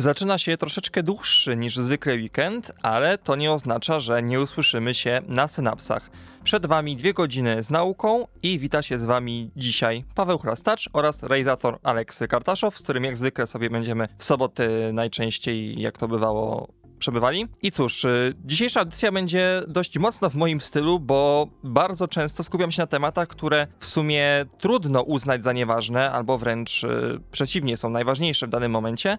Zaczyna się troszeczkę dłuższy niż zwykle weekend, ale to nie oznacza, że nie usłyszymy się na synapsach. Przed Wami dwie godziny z nauką i wita się z Wami dzisiaj Paweł Chrastacz oraz realizator Aleks Kartaszow, z którym jak zwykle sobie będziemy w soboty najczęściej, jak to bywało, przebywali. I cóż, y, dzisiejsza audycja będzie dość mocno w moim stylu, bo bardzo często skupiam się na tematach, które w sumie trudno uznać za nieważne, albo wręcz y, przeciwnie, są najważniejsze w danym momencie.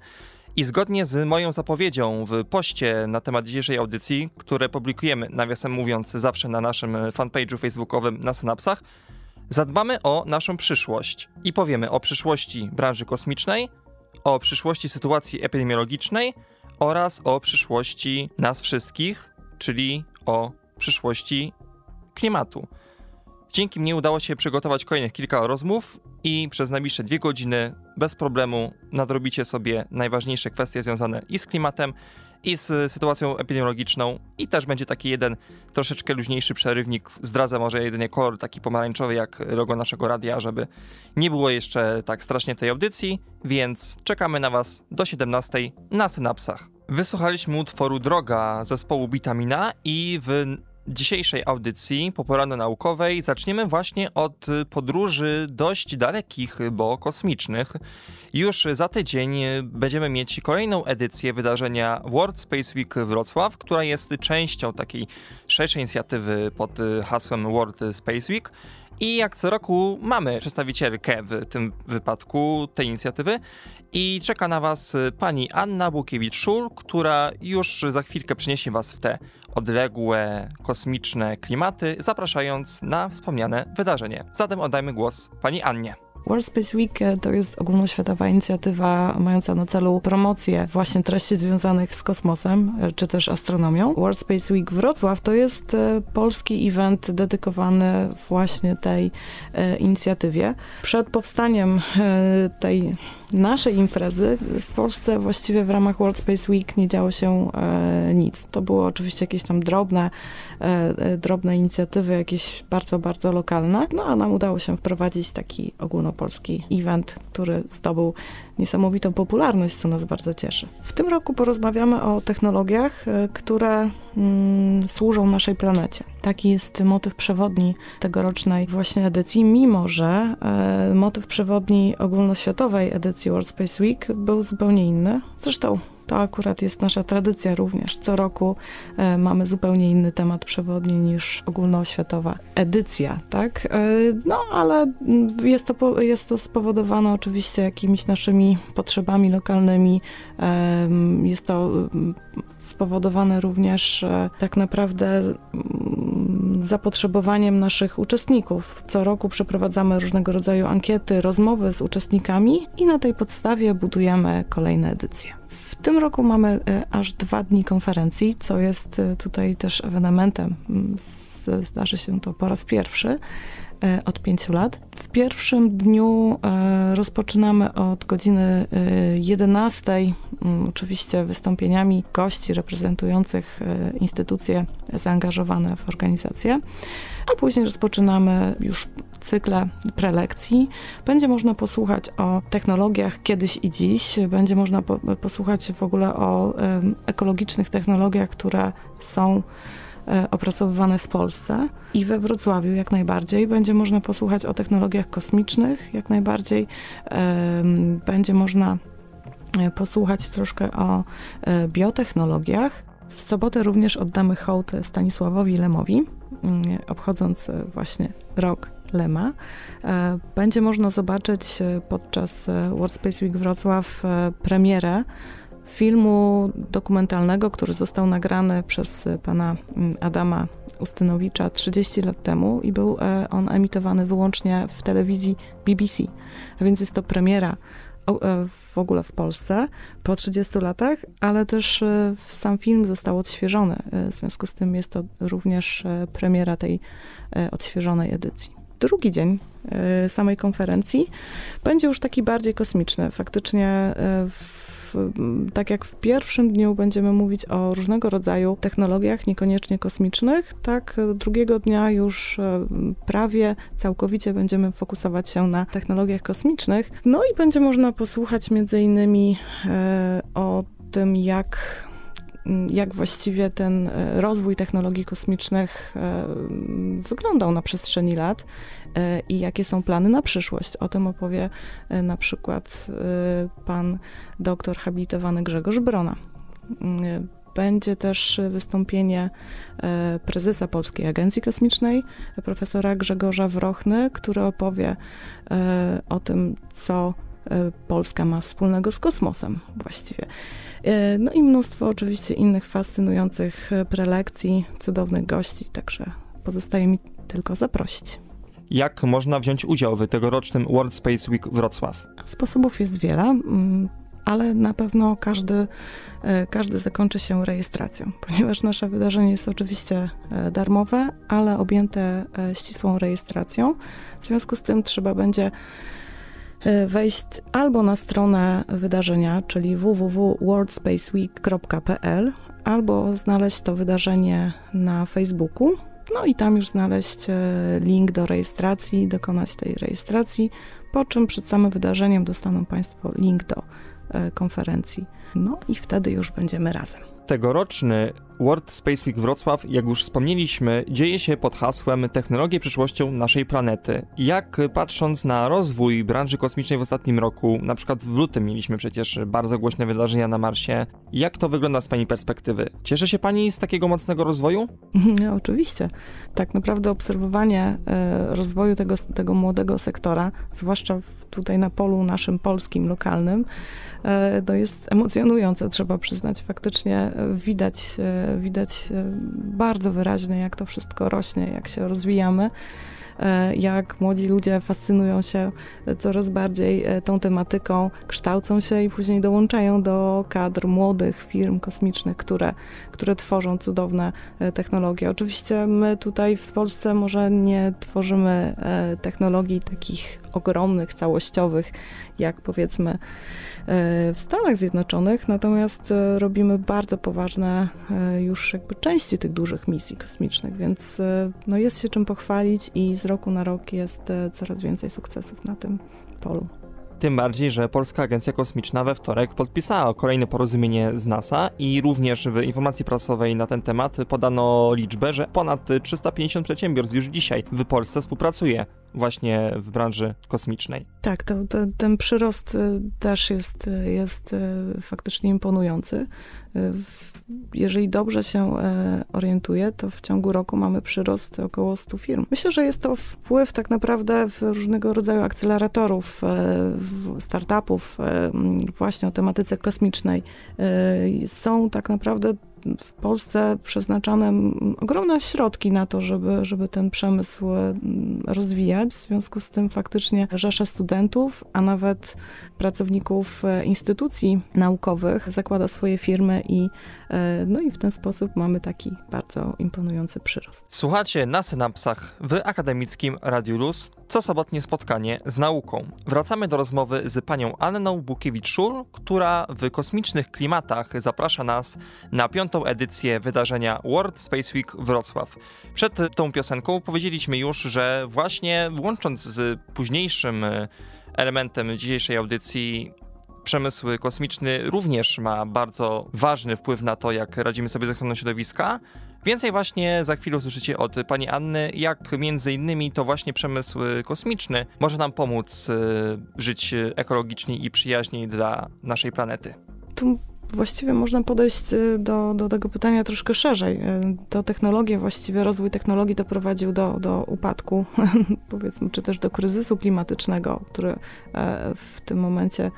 I zgodnie z moją zapowiedzią w poście na temat dzisiejszej audycji, które publikujemy, nawiasem mówiąc, zawsze na naszym fanpage'u facebookowym na Synapsach, zadbamy o naszą przyszłość i powiemy o przyszłości branży kosmicznej, o przyszłości sytuacji epidemiologicznej oraz o przyszłości nas wszystkich, czyli o przyszłości klimatu. Dzięki mnie udało się przygotować kolejnych kilka rozmów i przez najbliższe dwie godziny bez problemu nadrobicie sobie najważniejsze kwestie związane i z klimatem, i z sytuacją epidemiologiczną i też będzie taki jeden troszeczkę luźniejszy przerywnik. Zdradzę może jedynie kolor taki pomarańczowy jak logo naszego radia, żeby nie było jeszcze tak strasznie tej audycji, więc czekamy na Was do 17 na Synapsach. Wysłuchaliśmy utworu Droga zespołu Bitamina i w dzisiejszej audycji poporanno-naukowej zaczniemy właśnie od podróży dość dalekich, bo kosmicznych. Już za tydzień będziemy mieć kolejną edycję wydarzenia World Space Week Wrocław, która jest częścią takiej szerszej inicjatywy pod hasłem World Space Week. I jak co roku mamy przedstawicielkę w tym wypadku tej inicjatywy i czeka na Was pani Anna Bukiewicz-Szul, która już za chwilkę przyniesie Was w te odległe, kosmiczne klimaty, zapraszając na wspomniane wydarzenie. Zatem oddajmy głos pani Annie. World Space Week e, to jest ogólnoświatowa inicjatywa mająca na celu promocję właśnie treści związanych z kosmosem, e, czy też astronomią. World Space Week Wrocław to jest e, polski event dedykowany właśnie tej inicjatywie. Przed powstaniem tej naszej imprezy w Polsce właściwie w ramach World Space Week nie działo się nic. To było oczywiście jakieś tam drobne, drobne inicjatywy, jakieś bardzo, bardzo lokalne, no a nam udało się wprowadzić taki ogólnopolski event, który zdobył niesamowitą popularność, co nas bardzo cieszy. W tym roku porozmawiamy o technologiach, e, które mm, służą naszej planecie. Taki jest motyw przewodni tegorocznej właśnie edycji, mimo że e, motyw przewodni ogólnoświatowej edycji World Space Week był zupełnie inny. Zresztą to akurat jest nasza tradycja również. Co roku e, mamy zupełnie inny temat przewodni niż ogólnoświatowa edycja, tak? E, no, ale jest to, jest to spowodowane oczywiście jakimiś naszymi potrzebami lokalnymi. E, jest to spowodowane również e, tak naprawdę mm, zapotrzebowaniem naszych uczestników. Co roku przeprowadzamy różnego rodzaju ankiety, rozmowy z uczestnikami i na tej podstawie budujemy kolejne edycje. W tym roku mamy e, aż dwa dni konferencji, co jest e, tutaj też ewenementem. Mm, zdarzy się to po raz pierwszy. E, od pięciu lat. W pierwszym dniu rozpoczynamy od godziny 11, e, mm, oczywiście wystąpieniami gości reprezentujących instytucje zaangażowane w organizację, a później rozpoczynamy już cykle prelekcji. Będzie można posłuchać o technologiach kiedyś i dziś, będzie można po posłuchać w ogóle o ekologicznych technologiach, które są E, opracowywane w Polsce i we Wrocławiu jak najbardziej. Będzie można posłuchać o technologiach kosmicznych, jak najbardziej. Będzie można e, posłuchać troszkę o e, biotechnologiach. W sobotę również oddamy hołd Stanisławowi Lemowi, obchodząc właśnie rok Lema. Będzie można zobaczyć podczas World Space Week Wrocław premierę filmu dokumentalnego, który został nagrany przez pana mm, Adama Ustynowicza 30 lat temu i był e, on emitowany wyłącznie w telewizji BBC. A więc jest to premiera e, w ogóle w Polsce po 30 latach, ale też e, sam film został odświeżony. W związku z tym jest to również premiera tej odświeżonej edycji. Drugi dzień samej konferencji będzie już taki bardziej kosmiczny. Faktycznie w tak jak w pierwszym dniu będziemy mówić o różnego rodzaju technologiach, niekoniecznie kosmicznych, tak drugiego dnia już e, prawie całkowicie będziemy fokusować się na technologiach kosmicznych. No i będzie można posłuchać między innymi e, o tym, jak jak właściwie ten e, rozwój technologii kosmicznych wyglądał na przestrzeni lat, i jakie są plany na przyszłość. O tym opowie e, na przykład e, pan doktor habilitowany Grzegorz Brona. Mm, będzie też wystąpienie prezesa Polskiej Agencji Kosmicznej, profesora Grzegorza Wrochny, który opowie o tym, co Polska ma wspólnego z kosmosem właściwie. No i mnóstwo oczywiście innych fascynujących prelekcji, cudownych gości, także pozostaje mi tylko zaprosić jak można wziąć udział w tegorocznym World Space Week Wrocław? Sposobów jest wiele, mm, ale na pewno każdy, e, każdy zakończy się rejestracją, ponieważ nasze wydarzenie jest oczywiście e, darmowe, ale objęte e, ścisłą rejestracją. W związku z tym trzeba będzie wejść albo na stronę wydarzenia, czyli www.worldspaceweek.pl, albo znaleźć to wydarzenie na Facebooku no i tam już znaleźć e, link do rejestracji, dokonać tej rejestracji, po czym przed samym wydarzeniem dostaną Państwo link do e, konferencji. No i wtedy już będziemy razem. Tegoroczny World Space Week Wrocław, jak już wspomnieliśmy, dzieje się pod hasłem Technologie przyszłością naszej planety. Jak patrząc na rozwój branży kosmicznej w ostatnim roku, na przykład w lutym mieliśmy przecież bardzo głośne wydarzenia na Marsie, jak to wygląda z Pani perspektywy? Cieszy się Pani z takiego mocnego rozwoju? No, oczywiście. Tak naprawdę obserwowanie e, rozwoju tego, tego młodego sektora, zwłaszcza tutaj na polu naszym polskim, lokalnym, e, to jest emocjonujące, trzeba przyznać. Faktycznie e, widać widać e, bardzo wyraźnie, jak to wszystko rośnie, jak się rozwijamy e, jak młodzi ludzie fascynują się coraz bardziej e, tą tematyką, kształcą się i później dołączają do kadr młodych firm kosmicznych, które, które tworzą cudowne technologie. Oczywiście my tutaj w Polsce może nie tworzymy technologii takich ogromnych, całościowych, jak powiedzmy w Stanach Zjednoczonych, natomiast e, robimy bardzo poważne e, już jakby części tych dużych misji kosmicznych, więc e, no jest się czym pochwalić i z roku na rok jest coraz więcej sukcesów na tym polu. Tym bardziej, że Polska Agencja Kosmiczna we wtorek podpisała kolejne porozumienie z NASA i również w informacji prasowej na ten temat podano liczbę, że ponad 350 przedsiębiorstw już dzisiaj w Polsce współpracuje właśnie w branży kosmicznej. Tak, to, to, ten przyrost y, też jest, y, jest y, faktycznie imponujący. Jeżeli dobrze się e, orientuję, to w ciągu roku mamy przyrost około 100 firm. Myślę, że jest to wpływ tak naprawdę w różnego rodzaju akceleratorów, e, startupów e, właśnie o tematyce kosmicznej. Są tak naprawdę w Polsce przeznaczane ogromne środki na to, żeby, żeby ten przemysł rozwijać. W związku z tym faktycznie rzesze studentów, a nawet pracowników instytucji naukowych zakłada swoje firmy i no i w ten sposób mamy taki bardzo imponujący przyrost. Słuchacie na synapsach w akademickim Radiu Luz co sobotnie spotkanie z nauką. Wracamy do rozmowy z panią Anną Bukiewicz-Szul, która w kosmicznych klimatach zaprasza nas na piątą edycję wydarzenia World Space Week Wrocław. Przed tą piosenką powiedzieliśmy już, że właśnie łącząc z późniejszym elementem dzisiejszej audycji przemysł kosmiczny również ma bardzo ważny wpływ na to, jak radzimy sobie z ochroną środowiska. Więcej właśnie za chwilę usłyszycie od pani Anny, jak między innymi to właśnie przemysł kosmiczny może nam pomóc y, żyć ekologiczniej i przyjaźniej dla naszej planety. Tu właściwie można podejść y, do, do tego pytania troszkę szerzej. Y, to technologie, właściwie rozwój technologii doprowadził do, do upadku, powiedzmy, czy też do kryzysu klimatycznego, który e, w tym momencie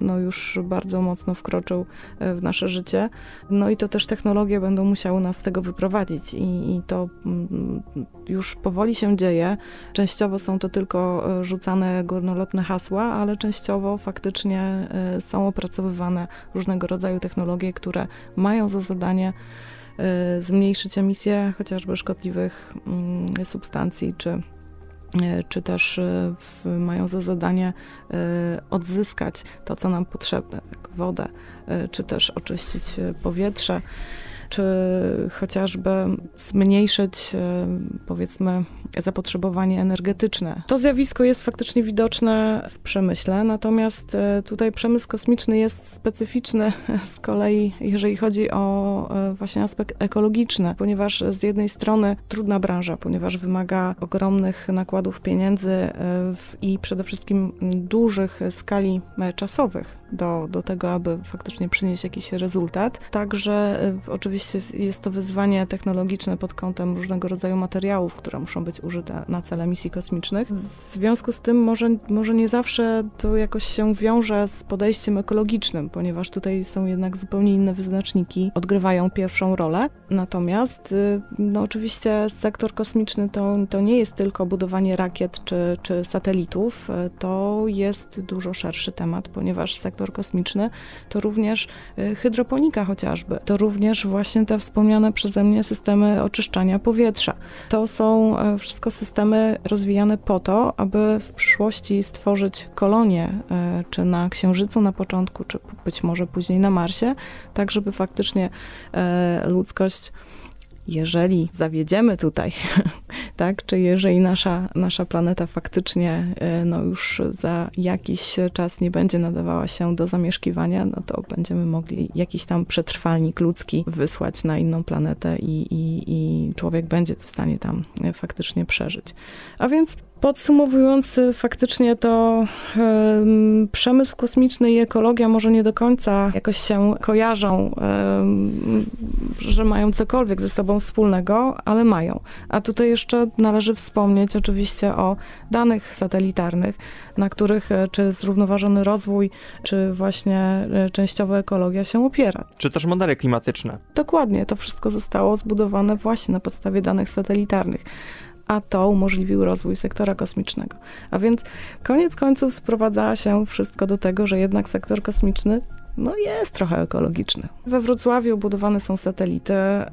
no już bardzo mocno wkroczył w nasze życie. No i to też technologie będą musiały nas z tego wyprowadzić i, i to mm, już powoli się dzieje. Częściowo są to tylko rzucane górnolotne hasła, ale częściowo faktycznie są opracowywane różnego rodzaju technologie, które mają za zadanie Y, zmniejszyć emisję chociażby szkodliwych mm, substancji, czy, y, czy też y, w, mają za zadanie odzyskać to, co nam potrzebne, jak wodę, czy też oczyścić powietrze czy chociażby zmniejszyć, e, powiedzmy, zapotrzebowanie energetyczne. To zjawisko jest faktycznie widoczne w przemyśle, natomiast e, tutaj przemysł kosmiczny jest specyficzny z kolei, jeżeli chodzi o e, właśnie aspekt ekologiczny, ponieważ z jednej strony trudna branża, ponieważ wymaga ogromnych nakładów pieniędzy i przede wszystkim dużych skali czasowych do, do tego, aby faktycznie przynieść jakiś rezultat. Także oczywiście Oczywiście jest to wyzwanie technologiczne pod kątem różnego rodzaju materiałów, które muszą być użyte na cele misji kosmicznych. W związku z tym może, może nie zawsze to jakoś się wiąże z podejściem ekologicznym, ponieważ tutaj są jednak zupełnie inne wyznaczniki, odgrywają pierwszą rolę. Natomiast y, no oczywiście sektor kosmiczny to, to nie jest tylko budowanie rakiet czy, czy satelitów, y, to jest dużo szerszy temat, ponieważ sektor kosmiczny to również y, hydroponika chociażby, to również właśnie właśnie te wspomniane przeze mnie systemy oczyszczania powietrza. To są e, wszystko systemy rozwijane po to, aby w przyszłości stworzyć kolonie, e, czy na Księżycu na początku, czy być może później na Marsie, tak żeby faktycznie e, ludzkość jeżeli zawiedziemy tutaj, tak, czy jeżeli nasza, nasza planeta faktycznie e, no już za jakiś czas nie będzie nadawała się do zamieszkiwania, no to będziemy mogli jakiś tam przetrwalnik ludzki wysłać na inną planetę i, i, i człowiek będzie w stanie tam e, faktycznie przeżyć. A więc Podsumowując, faktycznie to um, przemysł kosmiczny i ekologia może nie do końca jakoś się kojarzą, um, że mają cokolwiek ze sobą wspólnego, ale mają. A tutaj jeszcze należy wspomnieć oczywiście o danych satelitarnych, na których e, czy zrównoważony rozwój, czy właśnie e, częściowo ekologia się opiera. Czy też modele klimatyczne. Dokładnie, to wszystko zostało zbudowane właśnie na podstawie danych satelitarnych a to umożliwił rozwój sektora kosmicznego. A więc koniec końców sprowadza się wszystko do tego, że jednak sektor kosmiczny no jest trochę ekologiczny. We Wrocławiu budowane są satelity, e,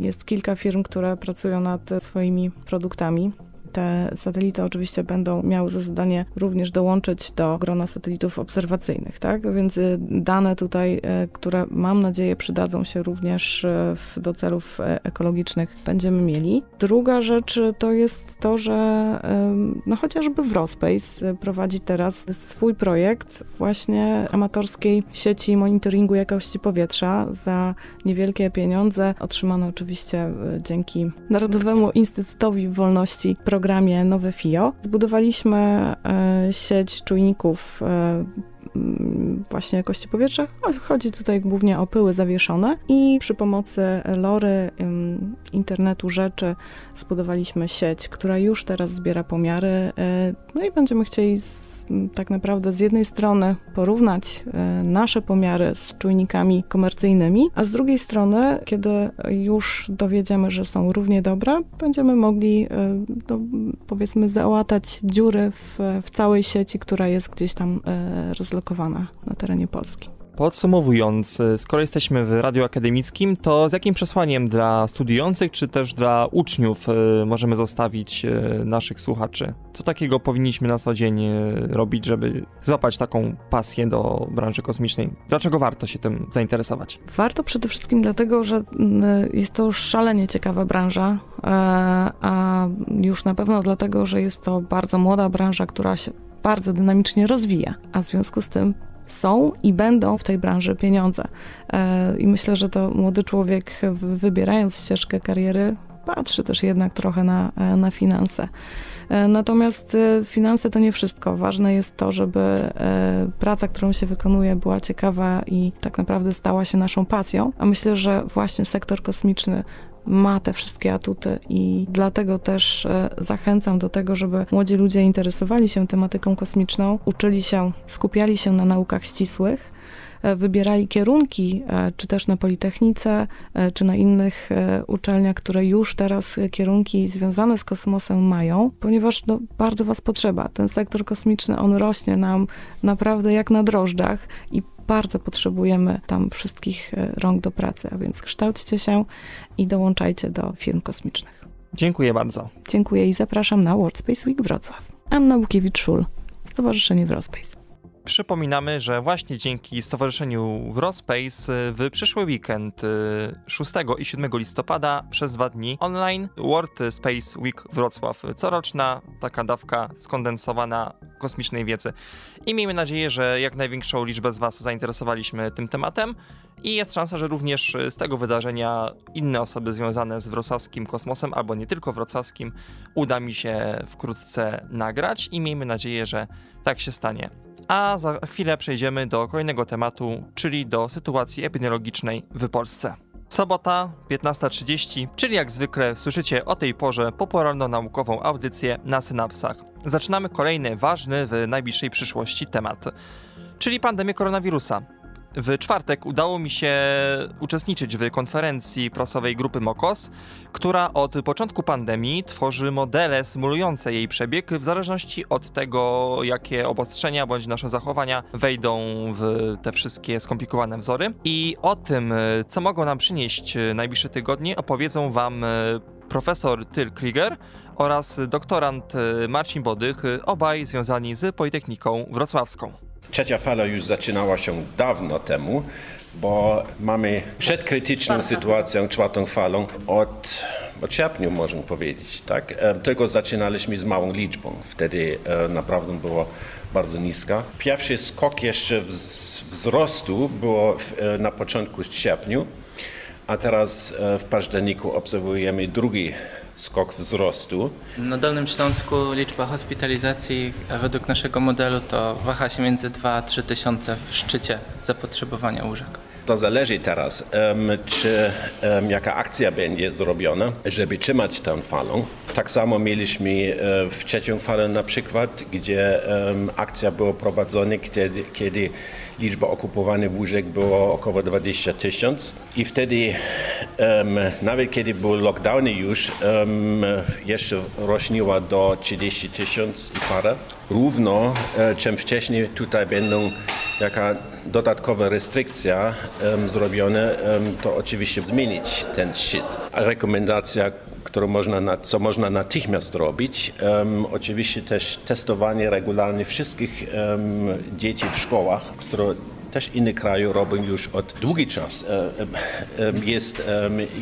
jest kilka firm, które pracują nad swoimi produktami. Te satelity oczywiście będą miały za zadanie również dołączyć do grona satelitów obserwacyjnych, tak? Więc y, dane tutaj, y, które mam nadzieję przydadzą się również y, do celów ekologicznych, będziemy mieli. Druga rzecz to jest to, że no chociażby Wrospace prowadzi teraz swój projekt właśnie amatorskiej sieci monitoringu jakości powietrza za niewielkie pieniądze, otrzymane oczywiście dzięki Narodowemu Instytutowi Wolności programie Nowe FIO. Zbudowaliśmy e, sieć czujników e, właśnie jakości powietrza. Chodzi tutaj głównie o pyły zawieszone i przy pomocy LORY, internetu rzeczy, zbudowaliśmy sieć, która już teraz zbiera pomiary. E, no i będziemy chcieli z, tak naprawdę z jednej strony porównać e, nasze pomiary z czujnikami komercyjnymi, a z drugiej strony, kiedy już dowiedziemy, że są równie dobre, będziemy mogli e, no, powiedzmy załatać dziury w, w całej sieci, która jest gdzieś tam rozlokowana na terenie Polski. Podsumowując, skoro jesteśmy w radiu akademickim, to z jakim przesłaniem dla studiujących, czy też dla uczniów y, możemy zostawić y, naszych słuchaczy? Co takiego powinniśmy na co dzień robić, żeby złapać taką pasję do branży kosmicznej? Dlaczego warto się tym zainteresować? Warto przede wszystkim dlatego, że jest to szalenie ciekawa branża, e, a już na pewno dlatego, że jest to bardzo młoda branża, która się bardzo dynamicznie rozwija, a w związku z tym są i będą w tej branży pieniądze. E, I myślę, że to młody człowiek, wybierając ścieżkę kariery, patrzy też jednak trochę na, e, na finanse. E, natomiast finanse to nie wszystko. Ważne jest to, żeby praca, którą się wykonuje, była ciekawa i tak naprawdę stała się naszą pasją. A myślę, że właśnie sektor kosmiczny ma te wszystkie atuty i dlatego też e, zachęcam do tego, żeby młodzi ludzie interesowali się tematyką kosmiczną, uczyli się, skupiali się na naukach ścisłych, e, wybierali kierunki, e, czy też na Politechnice, czy na innych uczelniach, które już teraz kierunki związane z kosmosem mają, ponieważ no, bardzo was potrzeba. Ten sektor kosmiczny, on rośnie nam naprawdę jak na drożdżach i bardzo potrzebujemy tam wszystkich e, rąk do pracy, a więc kształćcie się i dołączajcie do firm kosmicznych. Dziękuję bardzo. Dziękuję i zapraszam na World Space Week Wrocław. Anna Łukiewicz-Szul, Stowarzyszenie Wrospace. Przypominamy, że właśnie dzięki Stowarzyszeniu Wrospace w przyszły weekend y, 6 i 7 listopada przez dwa dni online World Space Week Wrocław. Coroczna taka dawka skondensowana kosmicznej wiedzy. I miejmy nadzieję, że jak największą liczbę z Was zainteresowaliśmy tym tematem i jest szansa, że również z tego wydarzenia inne osoby związane z wrocławskim kosmosem, albo nie tylko wrocławskim, uda mi się wkrótce nagrać i miejmy nadzieję, że tak się stanie. A za chwilę przejdziemy do kolejnego tematu, czyli do sytuacji epidemiologicznej w Polsce. Sobota, 15.30, czyli jak zwykle słyszycie o tej porze popularno-naukową audycję na synapsach. Zaczynamy kolejny ważny w najbliższej przyszłości temat, czyli pandemię koronawirusa. W czwartek udało mi się uczestniczyć w konferencji prasowej grupy MOKOS, która od początku pandemii tworzy modele symulujące jej przebieg w zależności od tego, jakie obostrzenia bądź nasze zachowania wejdą w te wszystkie skomplikowane wzory. I o tym, co mogą nam przynieść najbliższe tygodnie, opowiedzą Wam profesor Tyl Krieger oraz doktorant Marcin Bodych, obaj związani z Politechniką Wrocławską. Trzecia fala już zaczynała się dawno temu, bo mamy przedkrytyczną sytuację, czwartą falą od, od sierpnia, można powiedzieć. Tak? E, Tylko zaczynaliśmy z małą liczbą. Wtedy e, naprawdę było bardzo niska. Pierwszy skok jeszcze wz, wzrostu było e, na początku sierpnia, a teraz w październiku obserwujemy drugi skok wzrostu. Na Dolnym Śląsku liczba hospitalizacji według naszego modelu to waha się między 2 a 3 tysiące w szczycie zapotrzebowania łóżek. To zależy teraz, czy jaka akcja będzie zrobiona, żeby trzymać tę falę. Tak samo mieliśmy e, w trzecią falę na przykład, gdzie akcja była prowadzona, kiedy, kiedy liczba okupowanych łóżek była około 20 tysięcy i wtedy em, nawet kiedy były lockdowny już, em, jeszcze rośniła do 30 tysięcy i parę. Równo, e, czym wcześniej tutaj będą jaka dodatkowa restrykcja em, to oczywiście zmienić ten szczyt. Rekomendacja, którą można, na, co można natychmiast robić, em, oczywiście też testowanie regularnie wszystkich em, dzieci w szkołach, które też inne kraje robią już od długi czas. E, Jest,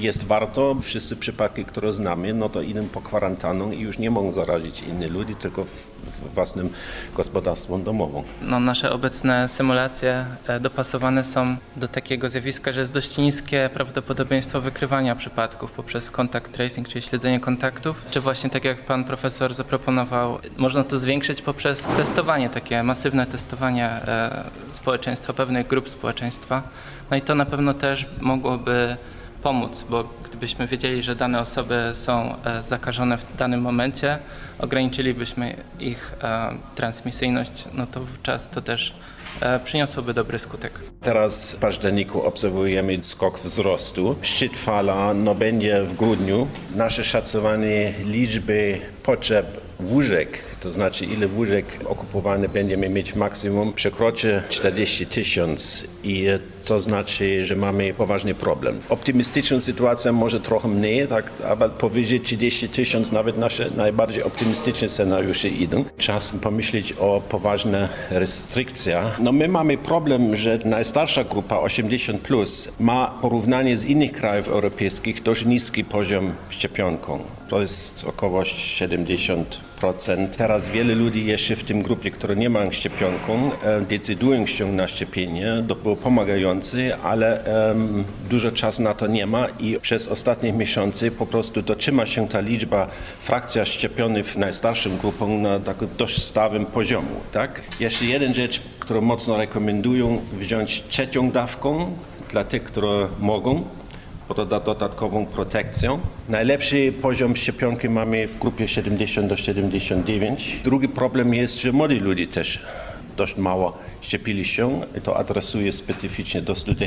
jest warto, wszyscy przypadki, które znamy, no to idą po kwarantanną i już nie mogą zarazić innych ludzi, tylko w własnym gospodarstwie domowym. No, nasze obecne symulacje e, dopasowane są do takiego zjawiska, że jest dość niskie prawdopodobieństwo wykrywania przypadków poprzez contact tracing, czyli śledzenie kontaktów, czy właśnie tak jak pan profesor zaproponował, można to zwiększyć poprzez testowanie, takie masywne testowanie e, społeczeństwa, pewnych grup społeczeństwa. No i to na pewno też mogłoby pomóc, bo gdybyśmy wiedzieli, że dane osoby są e, zakażone w danym momencie, ograniczylibyśmy ich e, transmisyjność, no to wówczas to też e, przyniosłoby dobry skutek. Teraz w październiku obserwujemy skok wzrostu. Szczyt fala no, będzie w grudniu. Nasze szacowanie liczby potrzeb łóżek, to znaczy ile łóżek okupowane będziemy mieć maksimum, przekroczy 40 tysięcy i to znaczy, że mamy poważny problem. W optymistyczną sytuację może trochę mniej, tak, ale powyżej 30 tysięcy nawet nasze najbardziej optymistyczne scenariusze idą. Czas pomyśleć o poważnych restrykcjach. No my mamy problem, że najstarsza grupa 80 plus ma porównanie z innych krajów europejskich dość niski poziom szczepionką. To jest około 70 Teraz wiele ludzi jeszcze w tym grupie, które nie mają szczepionką, e, decydują się na szczepienie. To było pomagające, ale um, dużo czasu na to nie ma i przez ostatnie miesiące po prostu dotrzyma się ta liczba, frakcja szczepionych najstarszym grupą na takim dość stałym poziomie. Tak? Jeszcze jeden rzecz, którą mocno rekomendują, wziąć trzecią dawką dla tych, które mogą dodatkową protekcją. Najlepszy poziom szczepionki mamy w grupie 70 do 79. Drugi problem jest, że młodzi ludzie też dość mało szczepili się. To adresuje specyficznie do studentów,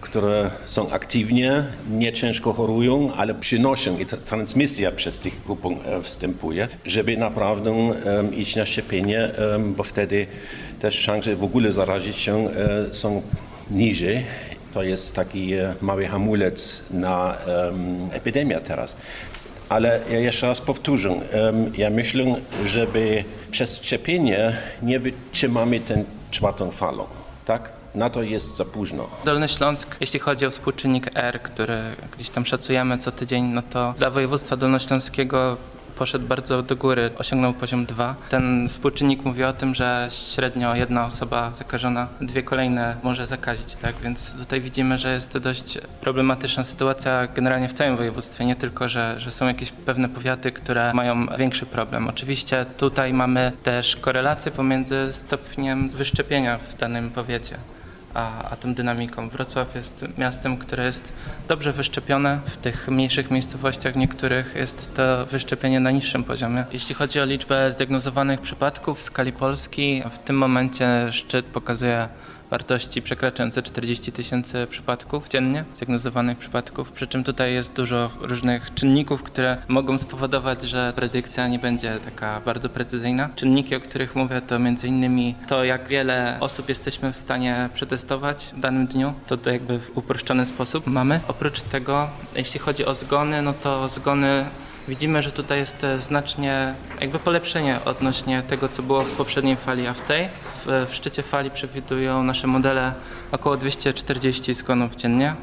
które są aktywnie, nie ciężko chorują, ale przynoszą i transmisja przez tych grupę e, wstępuje, żeby naprawdę um, iść na szczepienie, um, bo wtedy też szanse w ogóle zarazić się e, są niżej. To jest taki e, mały hamulec na um, epidemię teraz. Ale ja jeszcze raz powtórzę, ja myślę, żeby przez szczepienie nie wytrzymamy tę czwartą falą, tak? Na to jest za późno. Dolny Śląsk, jeśli chodzi o współczynnik R, który gdzieś tam szacujemy co tydzień, no to dla województwa dolnośląskiego poszedł bardzo do góry, osiągnął poziom 2. Ten współczynnik mówi o tym, że średnio jedna osoba zakażona dwie kolejne może zakazić, tak? Więc tutaj widzimy, że jest to dość problematyczna sytuacja generalnie w całym województwie, nie tylko, że, że są jakieś pewne powiaty, które mają większy problem. Oczywiście tutaj mamy też korelację pomiędzy stopniem wyszczepienia w danym powiecie a, a tą dynamiką. Wrocław jest miastem, które jest dobrze wyszczepione. W tych mniejszych miejscowościach niektórych jest to wyszczepienie na niższym poziomie. Jeśli chodzi o liczbę zdiagnozowanych przypadków w skali Polski, w tym momencie szczyt pokazuje wartości przekraczające 40 tysięcy przypadków dziennie, zdiagnozowanych przypadków, przy czym tutaj jest dużo różnych czynników, które mogą spowodować, że predykcja nie będzie taka bardzo precyzyjna. Czynniki, o których mówię, to innymi to, jak wiele osób jesteśmy w stanie przetestować w danym dniu, to, to jakby w uproszczony sposób mamy. Oprócz tego, jeśli chodzi o zgony, no to zgony widzimy, że tutaj jest znacznie jakby polepszenie odnośnie tego, co było w poprzedniej fali, a w tej w, w szczycie fali przewidują nasze modele około 240 zgonów dziennie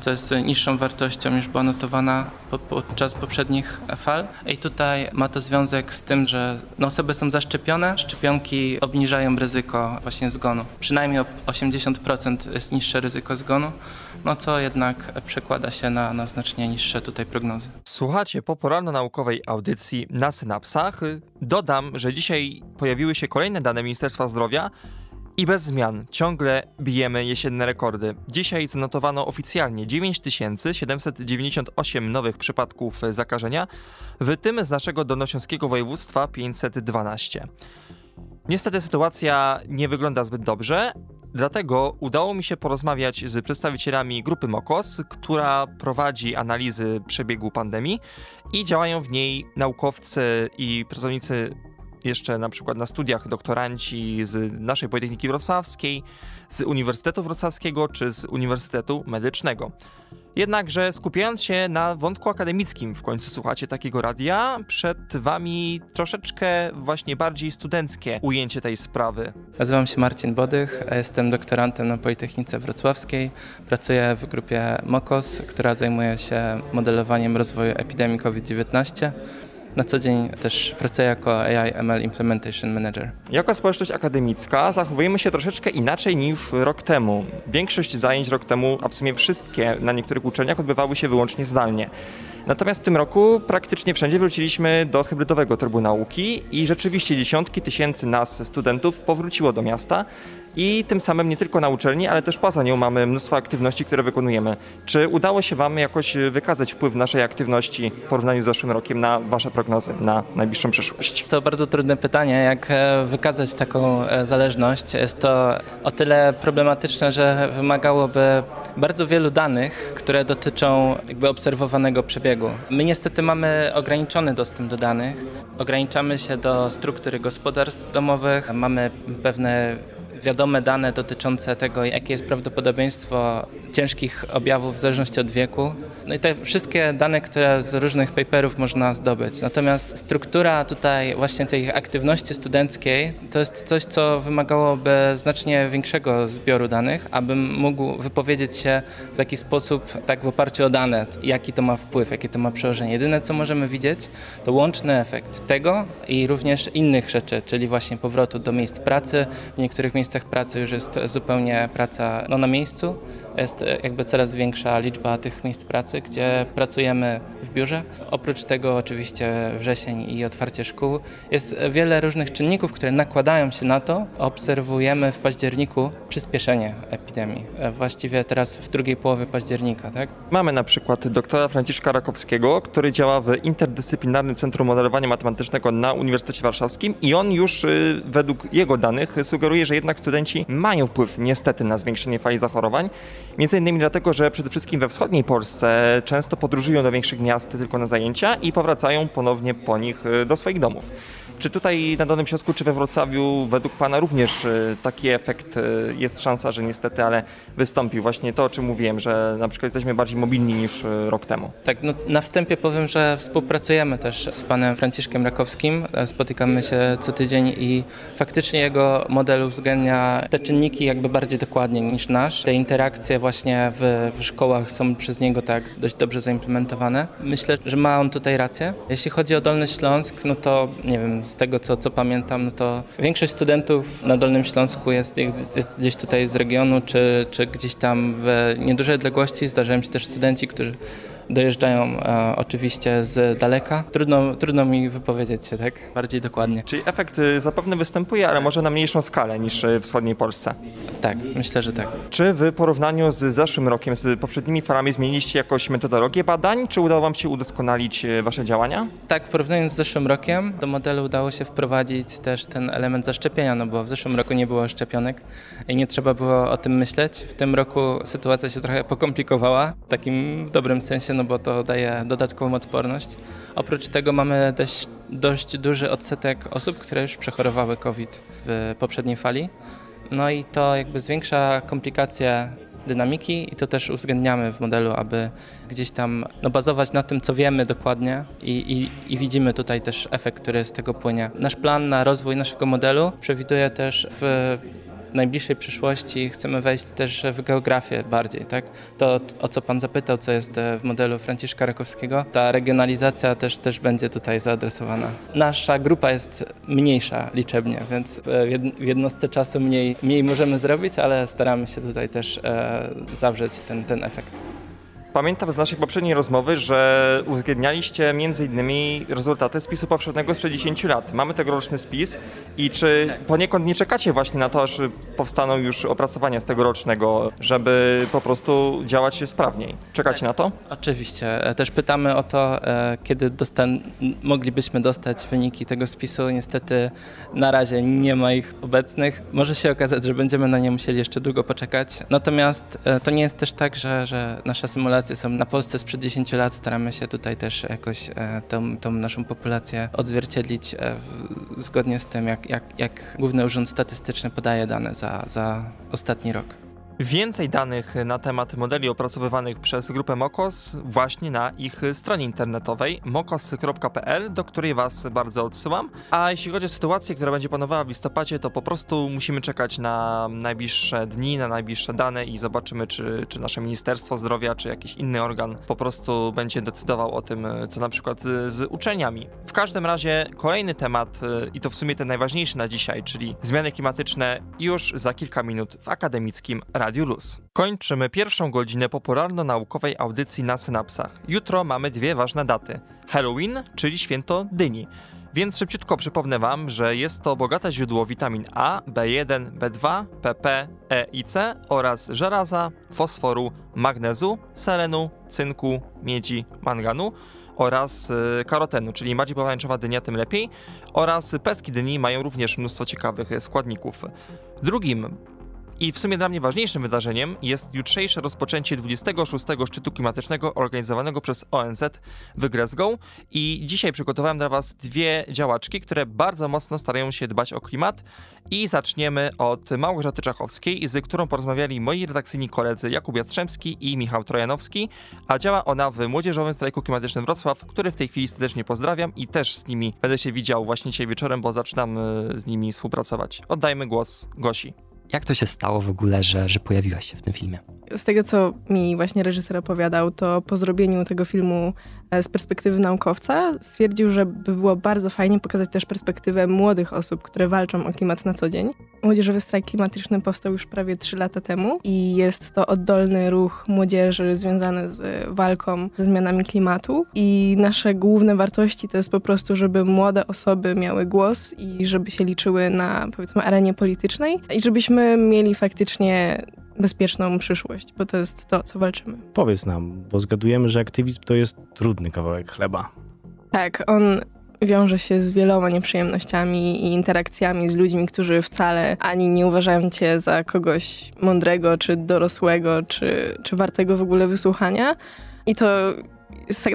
co jest niższą wartością niż była notowana podczas poprzednich fal. I tutaj ma to związek z tym, że no, osoby są zaszczepione, szczepionki obniżają ryzyko właśnie zgonu. Przynajmniej o 80% jest niższe ryzyko zgonu, no co jednak przekłada się na, na znacznie niższe tutaj prognozy. Słuchacie popularno-naukowej audycji na synapsach. Dodam, że dzisiaj pojawiły się kolejne dane Ministerstwa Zdrowia, i bez zmian ciągle bijemy jesienne rekordy. Dzisiaj zanotowano oficjalnie 9798 nowych przypadków zakażenia, w tym z naszego dolnośląskiego województwa 512. Niestety sytuacja nie wygląda zbyt dobrze, dlatego udało mi się porozmawiać z przedstawicielami grupy MOKOS, która prowadzi analizy przebiegu pandemii i działają w niej naukowcy i pracownicy jeszcze na przykład na studiach doktoranci z naszej Politechniki Wrocławskiej, z Uniwersytetu Wrocławskiego czy z Uniwersytetu Medycznego. Jednakże skupiając się na wątku akademickim, w końcu słuchacie takiego radia, przed wami troszeczkę właśnie bardziej studenckie ujęcie tej sprawy. Nazywam się Marcin Bodych, jestem doktorantem na Politechnice Wrocławskiej. Pracuję w grupie MOKOS, która zajmuje się modelowaniem rozwoju epidemii COVID-19. Na co dzień też pracuję jako AI ML Implementation Manager. Jako społeczność akademicka zachowujemy się troszeczkę inaczej niż rok temu. Większość zajęć rok temu, a w sumie wszystkie na niektórych uczelniach odbywały się wyłącznie zdalnie. Natomiast w tym roku praktycznie wszędzie wróciliśmy do hybrydowego trybu nauki i rzeczywiście dziesiątki tysięcy nas, studentów, powróciło do miasta i tym samym nie tylko na uczelni, ale też poza nią mamy mnóstwo aktywności, które wykonujemy. Czy udało się Wam jakoś wykazać wpływ naszej aktywności w porównaniu z zeszłym rokiem na Wasze prognozy na najbliższą przyszłość? To bardzo trudne pytanie, jak e, wykazać taką e, zależność. Jest to o tyle problematyczne, że wymagałoby bardzo wielu danych, które dotyczą jakby obserwowanego przebiegu. My niestety mamy ograniczony dostęp do danych. Ograniczamy się do struktury gospodarstw domowych, mamy pewne wiadome dane dotyczące tego, jakie jest prawdopodobieństwo ciężkich objawów w zależności od wieku. No i te wszystkie dane, które z różnych paperów można zdobyć. Natomiast struktura tutaj właśnie tej aktywności studenckiej to jest coś, co wymagałoby znacznie większego zbioru danych, abym mógł wypowiedzieć się w taki sposób, tak w oparciu o dane, jaki to ma wpływ, jakie to ma przełożenie. Jedyne, co możemy widzieć, to łączny efekt tego i również innych rzeczy, czyli właśnie powrotu do miejsc pracy. W niektórych miejscach pracy już jest zupełnie praca no, na miejscu, jest e, jakby coraz większa liczba tych miejsc pracy, gdzie pracujemy w biurze. Oprócz tego oczywiście wrzesień i otwarcie szkół. Jest wiele różnych czynników, które nakładają się na to. Obserwujemy w październiku przyspieszenie epidemii. E, Właściwie teraz w drugiej połowie października, tak? Mamy na przykład doktora Franciszka Rakowskiego, który działa w Interdyscyplinarnym Centrum Modelowania Matematycznego na Uniwersytecie Warszawskim i on już y, według jego danych sugeruje, że jednak studenci mają wpływ niestety na zwiększenie fali zachorowań. Między innymi dlatego, że przede wszystkim we wschodniej Polsce często podróżują do większych miast tylko na zajęcia i powracają ponownie po nich y, do swoich domów. Czy tutaj na Dolnym Śląsku, czy we Wrocławiu według Pana również y, taki efekt, y, jest szansa, że niestety, ale wystąpił właśnie to, o czym mówiłem, że na przykład jesteśmy bardziej mobilni niż y, rok temu? Tak, no, na wstępie powiem, że współpracujemy też z panem Franciszkiem Rakowskim. E, Spotykamy się co tydzień i faktycznie jego model uwzględnia te czynniki jakby bardziej dokładnie niż nasz. Te interakcje właśnie w, w szkołach są przez niego tak dość dobrze zaimplementowane. Myślę, że ma on tutaj rację. Jeśli chodzi o Dolny Śląsk, no to nie wiem, z tego co, co pamiętam, no to większość studentów na Dolnym Śląsku jest, jest gdzieś tutaj z regionu, czy, czy gdzieś tam w niedużej odległości. Zdarzają się też studenci, którzy dojeżdżają e, oczywiście z daleka. Trudno, trudno mi wypowiedzieć się tak bardziej dokładnie. Czyli efekt y, zapewne występuje, ale może na mniejszą skalę niż y, w wschodniej Polsce. Tak, myślę, że tak. Czy w porównaniu z zeszłym rokiem, z poprzednimi falami zmieniliście jakoś metodologię badań? Czy udało Wam się udoskonalić y, Wasze działania? Tak, porównując z zeszłym rokiem, do modelu udało się wprowadzić też ten element zaszczepienia, no bo w zeszłym roku nie było szczepionek i nie trzeba było o tym myśleć. W tym roku sytuacja się trochę pokomplikowała, w takim dobrym sensie, no bo to daje dodatkową odporność. Oprócz tego mamy dość, dość duży odsetek osób, które już przechorowały COVID w poprzedniej fali. No i to jakby zwiększa komplikacje dynamiki i to też uwzględniamy w modelu, aby gdzieś tam no, bazować na tym, co wiemy dokładnie i, i, i widzimy tutaj też efekt, który z tego płynie. Nasz plan na rozwój naszego modelu przewiduje też w najbliższej przyszłości chcemy wejść też w geografię bardziej, tak? To, o co Pan zapytał, co jest e, w modelu Franciszka Rakowskiego, ta regionalizacja też, też będzie tutaj zaadresowana. Nasza grupa jest mniejsza liczebnie, więc w jed- w jednostce czasu mniej, mniej możemy zrobić, ale staramy się tutaj też e, zawrzeć ten, ten efekt. Pamiętam z naszej poprzedniej rozmowy, że uwzględnialiście m.in. rezultaty spisu powszechnego sprzed 10 lat. Mamy tegoroczny spis i czy poniekąd nie czekacie właśnie na to, aż powstaną już opracowania z tegorocznego, żeby po prostu działać sprawniej? Czekacie na to? Oczywiście. E, Też pytamy o to, e, kiedy dostan- moglibyśmy dostać wyniki tego spisu. Niestety na razie nie ma ich obecnych. Może się okazać, że będziemy na nie musieli jeszcze długo poczekać. Natomiast e, to nie jest też tak, że, że nasze są na Polsce sprzed 10 lat. Staramy się tutaj też jakoś e, tą, tą naszą populację odzwierciedlić e, w, zgodnie z tym, jak, jak, jak Główny Urząd Statystyczny podaje dane za, za ostatni rok. Więcej danych na temat modeli opracowywanych przez grupę Mokos właśnie na ich stronie internetowej mokos.pl, do której Was bardzo odsyłam. A jeśli chodzi o sytuację, która będzie panowała w listopadzie, to po prostu musimy czekać na najbliższe dni, na najbliższe dane i zobaczymy, czy, czy nasze Ministerstwo Zdrowia, czy jakiś inny organ po prostu będzie decydował o tym, co na przykład z, uczelniami. W każdym razie kolejny temat, i to w sumie ten najważniejszy na dzisiaj, czyli zmiany klimatyczne już za kilka minut w akademickim Radiu Luz. Kończymy pierwszą godzinę popularno-naukowej audycji na synapsach. Jutro mamy dwie ważne daty. Halloween, czyli święto dyni. Więc szybciutko przypomnę Wam, że jest to bogate źródło witamin A, B1, B2, PP, E i C oraz żelaza, fosforu, magnezu, selenu, cynku, miedzi, manganu oraz y, karotenu, czyli bardziej pomarańczowa dynia, tym lepiej. Oraz pestki dyni mają również mnóstwo ciekawych y, składników. Drugim i w sumie dla mnie ważniejszym wydarzeniem jest jutrzejsze rozpoczęcie 26. szczytu klimatycznego organizowanego przez ONZ w Glasgow i dzisiaj przygotowałem dla Was dwie działaczki, które bardzo mocno starają się dbać o klimat i zaczniemy od Małgorzaty Czachowskiej, z którą porozmawiali moi redakcyjni koledzy Jakub Jastrzębski i Michał Trojanowski, a działa ona w Młodzieżowym Strajku Klimatycznym Wrocław, który w tej chwili serdecznie pozdrawiam i też z nimi będę się widział właśnie dzisiaj wieczorem, bo zaczynam y, z nimi współpracować. Oddajmy głos Gosi. Jak to się stało w ogóle, że, że pojawiłaś się w tym filmie? Z tego, co mi właśnie reżyser opowiadał, to po zrobieniu tego filmu z perspektywy naukowca, stwierdził, że by było bardzo fajnie pokazać też perspektywę młodych osób, które walczą o klimat na co dzień. Młodzieżowy strajk klimatyczny powstał już prawie 3 lata temu i jest to oddolny ruch młodzieży związany z walką ze zmianami klimatu. I nasze główne wartości to jest po prostu, żeby młode osoby miały głos i żeby się liczyły na powiedzmy arenie politycznej i żebyśmy mieli faktycznie bezpieczną przyszłość, bo to jest to, co walczymy. Powiedz nam, bo zgadujemy, że aktywizm to jest trudny kawałek chleba. Tak, on wiąże się z wieloma nieprzyjemnościami i interakcjami z ludźmi, którzy wcale ani nie uważają cię za kogoś mądrego, czy dorosłego, czy, czy wartego w ogóle wysłuchania. I to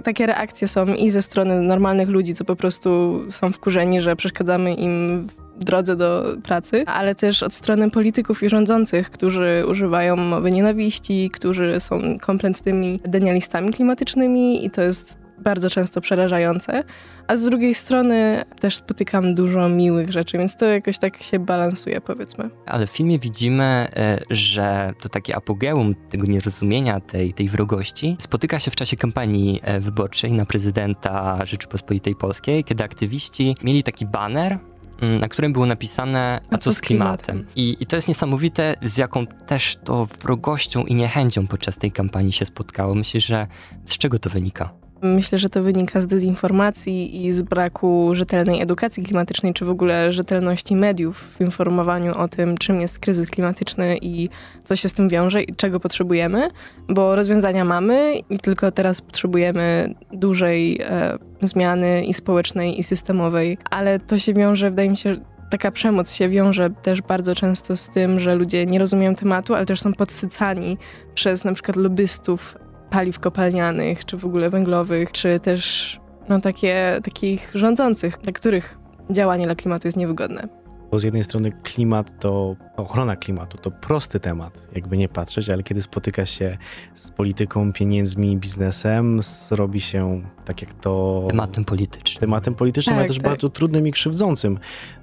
takie reakcje są i ze strony normalnych ludzi, co po prostu są wkurzeni, że przeszkadzamy im drodze do pracy, ale też od strony polityków i rządzących, którzy używają mowy nienawiści, którzy są kompletnymi denialistami klimatycznymi i to jest bardzo często przerażające. A z drugiej strony też spotykam dużo miłych rzeczy, więc to jakoś tak się balansuje, powiedzmy. Ale w filmie widzimy, e, że to takie apogeum tego nierozumienia, tej, tej wrogości spotyka się w czasie kampanii e, wyborczej na prezydenta Rzeczypospolitej Polskiej, kiedy aktywiści mieli taki baner, na którym było napisane a co z klimatem. I, I to jest niesamowite, z jaką też to wrogością i niechęcią podczas tej kampanii się spotkało. Myślę, że z czego to wynika? Myślę, że to wynika z dezinformacji i z braku rzetelnej edukacji klimatycznej, czy w ogóle rzetelności mediów w informowaniu o tym, czym jest kryzys klimatyczny i co się z tym wiąże i czego potrzebujemy, bo rozwiązania mamy i tylko teraz potrzebujemy dużej e, zmiany i społecznej, i systemowej, ale to się wiąże, wydaje mi się, taka przemoc się wiąże też bardzo często z tym, że ludzie nie rozumieją tematu, ale też są podsycani przez na przykład lobbystów paliw kopalnianych, czy w ogóle węglowych, czy też no, takie, takich rządzących, dla których działanie dla klimatu jest niewygodne. Bo z jednej strony klimat to, ochrona klimatu to prosty temat, jakby nie patrzeć, ale kiedy spotyka się z polityką, pieniędzmi, biznesem, robi się tak jak to... Tematem politycznym. Tematem politycznym, tak, ale też tak. bardzo trudnym i krzywdzącym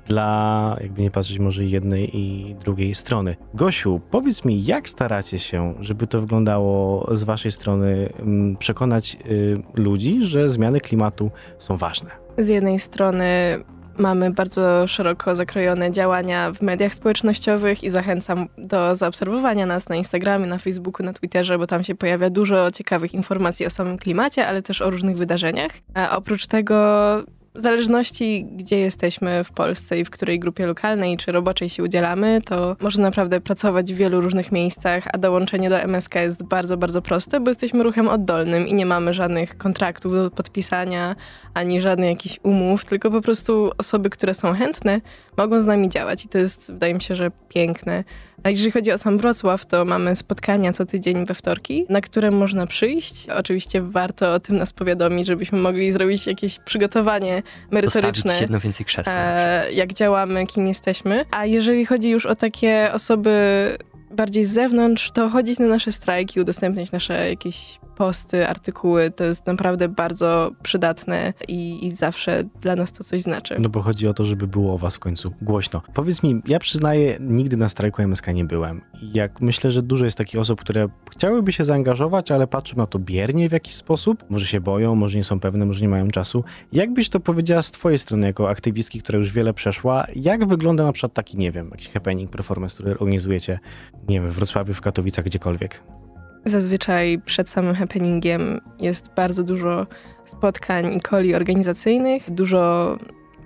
dla, jakby nie patrzeć, może jednej i drugiej strony. Gosiu, powiedz mi, jak staracie się, żeby to wyglądało z waszej strony, mm, przekonać y, ludzi, że zmiany klimatu są ważne? Z jednej strony mamy bardzo szeroko zakrojone działania w mediach społecznościowych i zachęcam do zaobserwowania nas na Instagramie, na Facebooku, na Twitterze, bo tam się pojawia dużo ciekawych informacji o samym klimacie, ale też o różnych wydarzeniach. A oprócz tego w zależności, gdzie jesteśmy w Polsce i w której grupie lokalnej czy roboczej się udzielamy, to można naprawdę pracować w wielu różnych miejscach, a dołączenie do MSK jest bardzo, bardzo proste, bo jesteśmy ruchem oddolnym i nie mamy żadnych kontraktów do podpisania, ani żadnych jakichś umów, tylko po prostu osoby, które są chętne, mogą z nami działać i to jest, wydaje mi się, że piękne. A jeżeli chodzi o sam Wrocław, to mamy spotkania co tydzień we wtorki, na które można przyjść. Oczywiście warto o tym nas powiadomić, żebyśmy mogli zrobić jakieś przygotowanie merytoryczne. Postawić jedno więcej krzeseł. E, jak działamy, kim jesteśmy. A jeżeli chodzi już o takie osoby bardziej z zewnątrz, to chodzić na nasze strajki, udostępniać nasze jakieś posty, artykuły, to jest naprawdę bardzo przydatne i, i, zawsze dla nas to coś znaczy. No bo chodzi o to, żeby było o was w końcu głośno. Powiedz mi, ja przyznaję, nigdy na strajku MSK nie byłem. Jak myślę, że dużo jest takich osób, które chciałyby się zaangażować, ale patrzą na to biernie w jakiś sposób. Może się boją, może nie są pewne, może nie mają czasu. Jak byś to powiedziała z twojej strony, jako aktywistki, która już wiele przeszła, jak wygląda na przykład taki, nie wiem, jakiś happening, performance, który organizujecie, nie wiem, w Wrocławiu, w Katowicach, gdziekolwiek? Zazwyczaj przed samym happeningiem jest bardzo dużo spotkań i koli organizacyjnych, dużo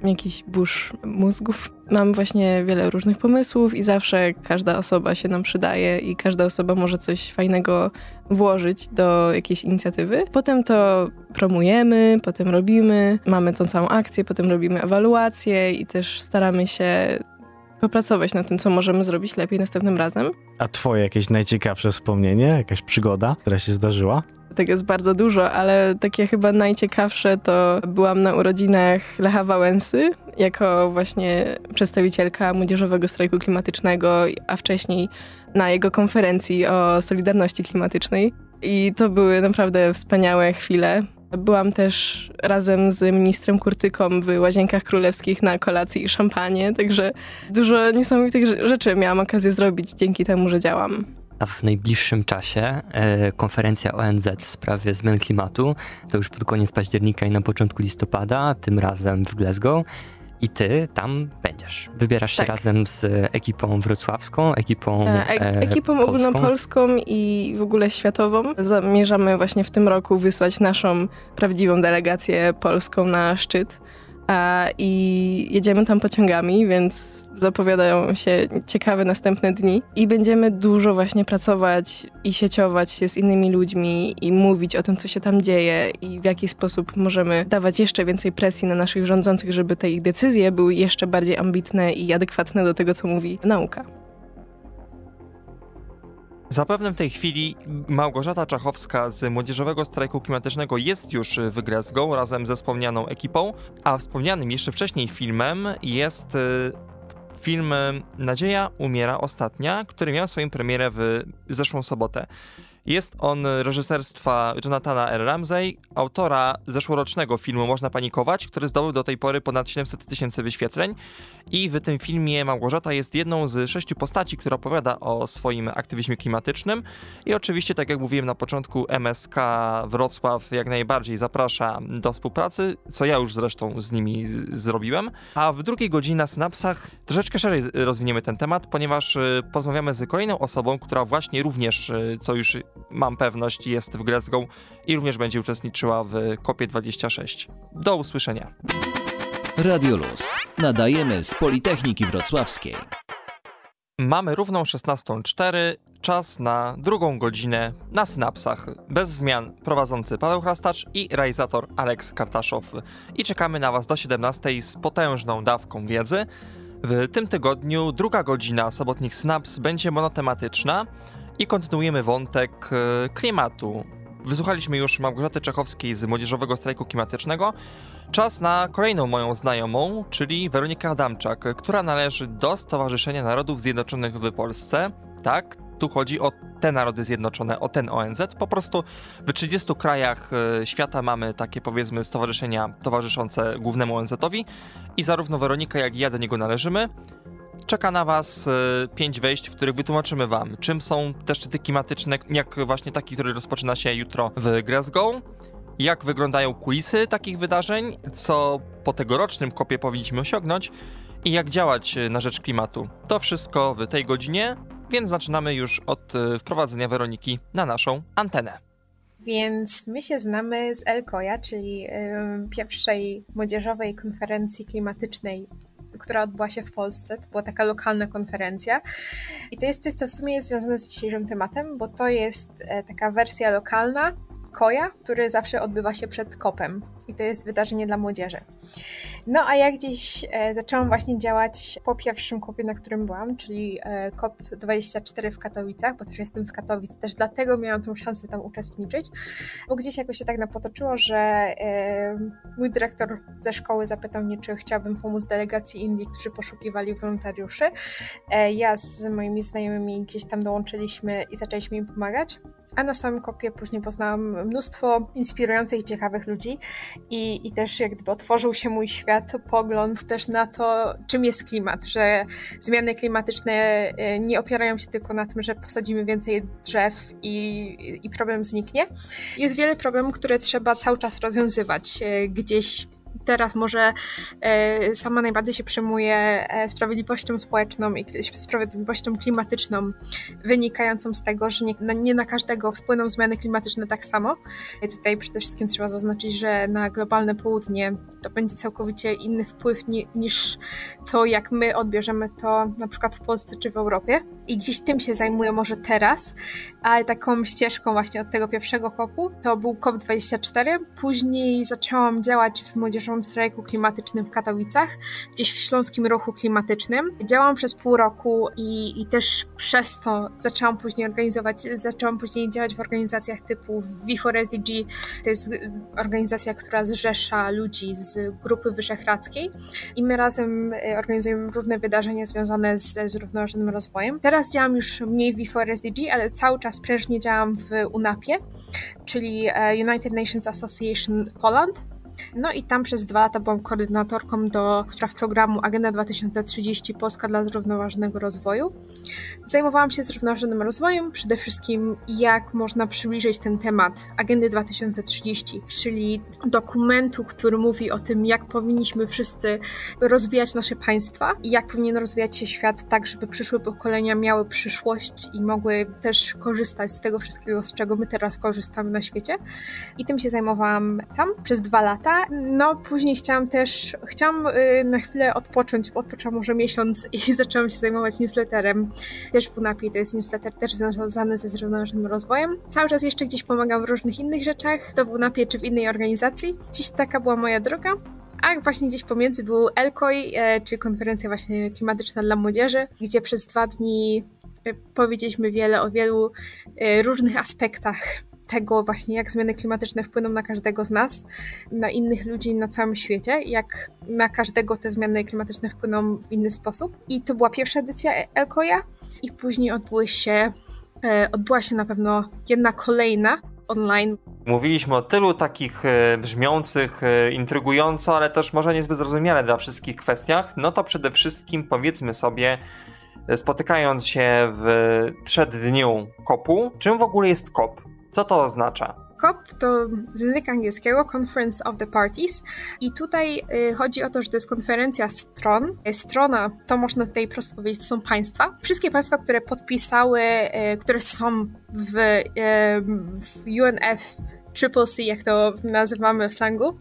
jakichś burz mózgów. Mam właśnie wiele różnych pomysłów i zawsze każda osoba się nam przydaje i każda osoba może coś fajnego włożyć do jakiejś inicjatywy. Potem to promujemy, potem robimy, mamy tą całą akcję, potem robimy ewaluację i też staramy się popracować nad tym, co możemy zrobić lepiej następnym razem. A twoje jakieś najciekawsze wspomnienie, jakaś przygoda, która się zdarzyła? Tego jest bardzo dużo, ale takie chyba najciekawsze to byłam na urodzinach Lecha Wałęsy jako właśnie przedstawicielka Młodzieżowego Strajku Klimatycznego, a wcześniej na jego konferencji o Solidarności Klimatycznej. I to były naprawdę wspaniałe chwile. Byłam też razem z ministrem Kurtyką w Łazienkach Królewskich na kolacji i szampanie, także dużo niesamowitych rzeczy miałam okazję zrobić dzięki temu, że działam. a w najbliższym czasie e, konferencja ONZ w sprawie zmian klimatu, to już pod koniec października i na początku listopada, tym razem w Glasgow. I ty tam będziesz. Wybierasz Tak. się razem z ekipą wrocławską, ekipą E, e, ekipą polską. ogólnopolską i w ogóle światową. Zamierzamy właśnie w tym roku wysłać naszą prawdziwą delegację polską na szczyt. A, I jedziemy tam pociągami, więc zapowiadają się ciekawe następne dni. I będziemy dużo właśnie pracować i sieciować się z innymi ludźmi i mówić o tym, co się tam dzieje i w jaki sposób możemy dawać jeszcze więcej presji na naszych rządzących, żeby te ich decyzje były jeszcze bardziej ambitne i adekwatne do tego, co mówi nauka. Zapewne w tej chwili Małgorzata Czachowska z Młodzieżowego Strajku Klimatycznego jest już w Glasgow razem ze wspomnianą ekipą, a wspomnianym jeszcze wcześniej filmem jest y, film Nadzieja umiera ostatnia, który miał swoją premierę w zeszłą sobotę. Jest on reżyserstwa Jonathana R. Ramsey, autora zeszłorocznego filmu Można Panikować, który zdobył do tej pory ponad 700 tysięcy wyświetleń. I w tym filmie Małgorzata jest jedną z sześciu postaci, która opowiada o swoim aktywizmie klimatycznym. I oczywiście, tak jak mówiłem na początku, MSK Wrocław jak najbardziej zaprasza do współpracy, co ja już zresztą z nimi z- zrobiłem. A w drugiej godzinie na Synapsach troszeczkę szerzej rozwiniemy ten temat, ponieważ y, porozmawiamy z kolejną osobą, która właśnie również, y, co już mam pewność, jest w Glasgow i również będzie uczestniczyła w COP26. Do usłyszenia. Radio Luz. Nadajemy z Politechniki Wrocławskiej. Mamy równą 16.04, czas na drugą godzinę na synapsach. Bez zmian prowadzący Paweł Chrastacz i realizator Aleks Kartaszow. I czekamy na Was do 17.00 z potężną dawką wiedzy. W tym tygodniu druga godzina sobotnich synaps będzie monotematyczna i kontynuujemy wątek e, klimatu. Wysłuchaliśmy już Małgorzaty Czechowskiej z Młodzieżowego Strajku Klimatycznego. Czas na kolejną moją znajomą, czyli Weronikę Adamczak, która należy do Stowarzyszenia Narodów Zjednoczonych w Polsce. Tak, tu chodzi o te narody zjednoczone, o ten ONZ. Po prostu w 30 krajach e, świata mamy takie powiedzmy stowarzyszenia towarzyszące głównemu ONZ-owi i zarówno Weronika, jak i ja do niego należymy. Czeka na Was e, pięć wejść, w których wytłumaczymy Wam, czym są te szczyty klimatyczne, jak właśnie taki, który rozpoczyna się jutro w Glasgow, jak wyglądają kulisy takich wydarzeń, co po tegorocznym kopie powinniśmy osiągnąć i jak działać na rzecz klimatu. To wszystko w tej godzinie, więc zaczynamy już od e, wprowadzenia Weroniki na naszą antenę. Więc my się znamy z Elkoja, czyli pierwszej młodzieżowej konferencji klimatycznej, która odbyła się w Polsce. To była taka lokalna konferencja. I to jest coś, co w sumie jest związane z dzisiejszym tematem, bo to jest e, taka wersja lokalna koja, który zawsze odbywa się przed kopem. I to jest wydarzenie dla młodzieży. No a ja gdzieś e, zaczęłam właśnie działać po pierwszym kopie, na którym byłam, czyli e, COP24 w Katowicach, bo też jestem z Katowic, też dlatego miałam tą szansę tam uczestniczyć, bo gdzieś jakoś się tak napotoczyło, że e, mój dyrektor ze szkoły zapytał mnie, czy chciałabym pomóc delegacji Indii, którzy poszukiwali wolontariuszy. E, ja z moimi znajomymi gdzieś tam dołączyliśmy i zaczęliśmy im pomagać. A na samym kopie później poznałam mnóstwo inspirujących i ciekawych ludzi i, i też jak gdyby otworzył się mój świat, pogląd też na to, czym jest klimat, że zmiany klimatyczne e, nie opierają się tylko na tym, że posadzimy więcej drzew i, i problem zniknie. Jest wiele problemów, które trzeba cały czas rozwiązywać. E, Gdzieś teraz może e, sama najbardziej się przejmuje e, sprawiedliwością społeczną i sprawiedliwością klimatyczną, wynikającą z tego, że nie, na- nie na każdego wpłyną zmiany klimatyczne tak samo. I tutaj przede wszystkim trzeba zaznaczyć, że na globalne południe to będzie całkowicie inny wpływ ni, niż to, jak my odbierzemy to na przykład w Polsce czy w Europie. I gdzieś tym się zajmuję może teraz, ale taką ścieżką właśnie od tego pierwszego kopu to był COP24. Później zaczęłam działać w Młodzieżowym Strajku Klimatycznym w Katowicach, gdzieś w Śląskim Ruchu Klimatycznym. Działałam przez pół roku i, i też przez to zaczęłam później organizować, zaczęłam później działać w organizacjach typu V4SDG. To jest organizacja, która zrzesza ludzi z Grupy Wyszehradzkiej i my razem y, organizujemy różne wydarzenia związane z zrównoważonym rozwojem. Teraz działam już mniej w V4SDG, ale cały czas prężnie działam w UNAP-ie, czyli e, United Nations Association Poland. No i tam przez dwa lata byłam koordynatorką do spraw programu Agenda 2030 Polska dla zrównoważonego rozwoju. Zajmowałam się zrównoważonym rozwojem, przede wszystkim jak można przybliżyć ten temat Agendy 2030, czyli dokumentu, który mówi o tym, jak powinniśmy wszyscy rozwijać nasze państwa i jak powinien rozwijać się świat tak, żeby przyszłe pokolenia miały przyszłość i mogły też korzystać z tego wszystkiego, z czego my teraz korzystamy na świecie. I tym się zajmowałam tam przez dwa lata. No, później chciałam też, chciałam y, na chwilę odpocząć, odpoczęłam może miesiąc i zaczęłam się zajmować newsletterem. Też w UNAPI to jest newsletter też związany ze zrównoważonym rozwojem. Cały czas jeszcze gdzieś pomagam w różnych innych rzeczach, to w UNAPie czy w innej organizacji. Dziś taka była moja droga. A właśnie gdzieś pomiędzy był ELKOI, e, czy konferencja właśnie klimatyczna dla młodzieży, gdzie przez dwa dni e, powiedzieliśmy wiele o wielu różnych aspektach tego właśnie, jak zmiany klimatyczne wpłyną na każdego z nas, na innych ludzi na całym świecie, jak na każdego te zmiany klimatyczne wpłyną w inny sposób. I to była pierwsza edycja Elkoja i później odbyły się, odbyła się na pewno jedna kolejna, online. Mówiliśmy o tylu takich e, brzmiących, e, intrygująco, ale też może niezbyt zrozumiale dla wszystkich kwestiach. No to przede wszystkim powiedzmy sobie, e, spotykając się w przeddniu kopu, czym w ogóle jest kop? Co to oznacza? COP to z języka angielskiego Conference of the Parties i tutaj y, chodzi o to, że to jest konferencja stron. Strona, to można tutaj prosto powiedzieć, to są państwa. Wszystkie państwa, które podpisały, y, które są w, y, w UNF Triple C, jak to nazywamy w slangu.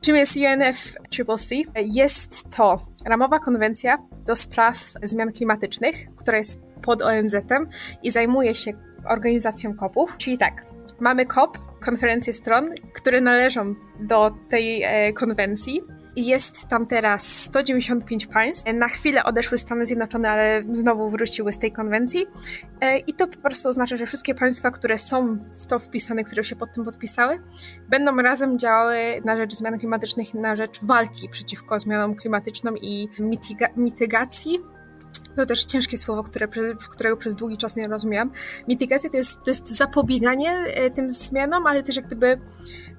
Czym jest UNF Triple C? Jest to ramowa konwencja do spraw zmian klimatycznych, która jest pod ONZ-em i zajmuje się organizacją COP-ów. Czyli tak, Mamy COP, konferencję stron, które należą do tej e, konwencji. Jest tam teraz 195 państw. Na chwilę odeszły Stany Zjednoczone, ale znowu wróciły z tej konwencji. E, I to po prostu oznacza, że wszystkie państwa, które są w to wpisane, które się pod tym podpisały, będą razem działały na rzecz zmian klimatycznych, na rzecz walki przeciwko zmianom klimatycznym i mitygacji to też ciężkie słowo, które, którego przez długi czas nie rozumiałam. Mitygacja to jest, to jest zapobieganie e, tym zmianom, ale też jak gdyby,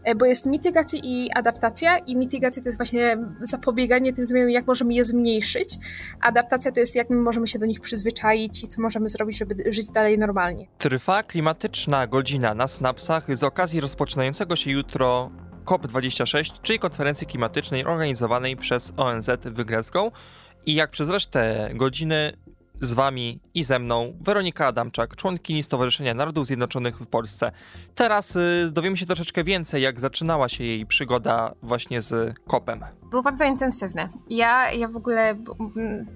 e, bo jest mitygacja i adaptacja i mitygacja to jest właśnie zapobieganie tym zmianom, jak możemy je zmniejszyć. Adaptacja to jest jak my możemy się do nich przyzwyczaić i co możemy zrobić, żeby żyć dalej normalnie. Trwa klimatyczna godzina na Snapsach z okazji rozpoczynającego się jutro COP26, czyli konferencji klimatycznej organizowanej przez ONZ w Glasgow. I jak przez resztę godziny z Wami i ze mną Weronika Adamczak, członkini Stowarzyszenia Narodów Zjednoczonych w Polsce. Teraz y, dowiemy się troszeczkę więcej, jak zaczynała się jej przygoda właśnie z kopem. Był bardzo intensywny. Ja, ja w ogóle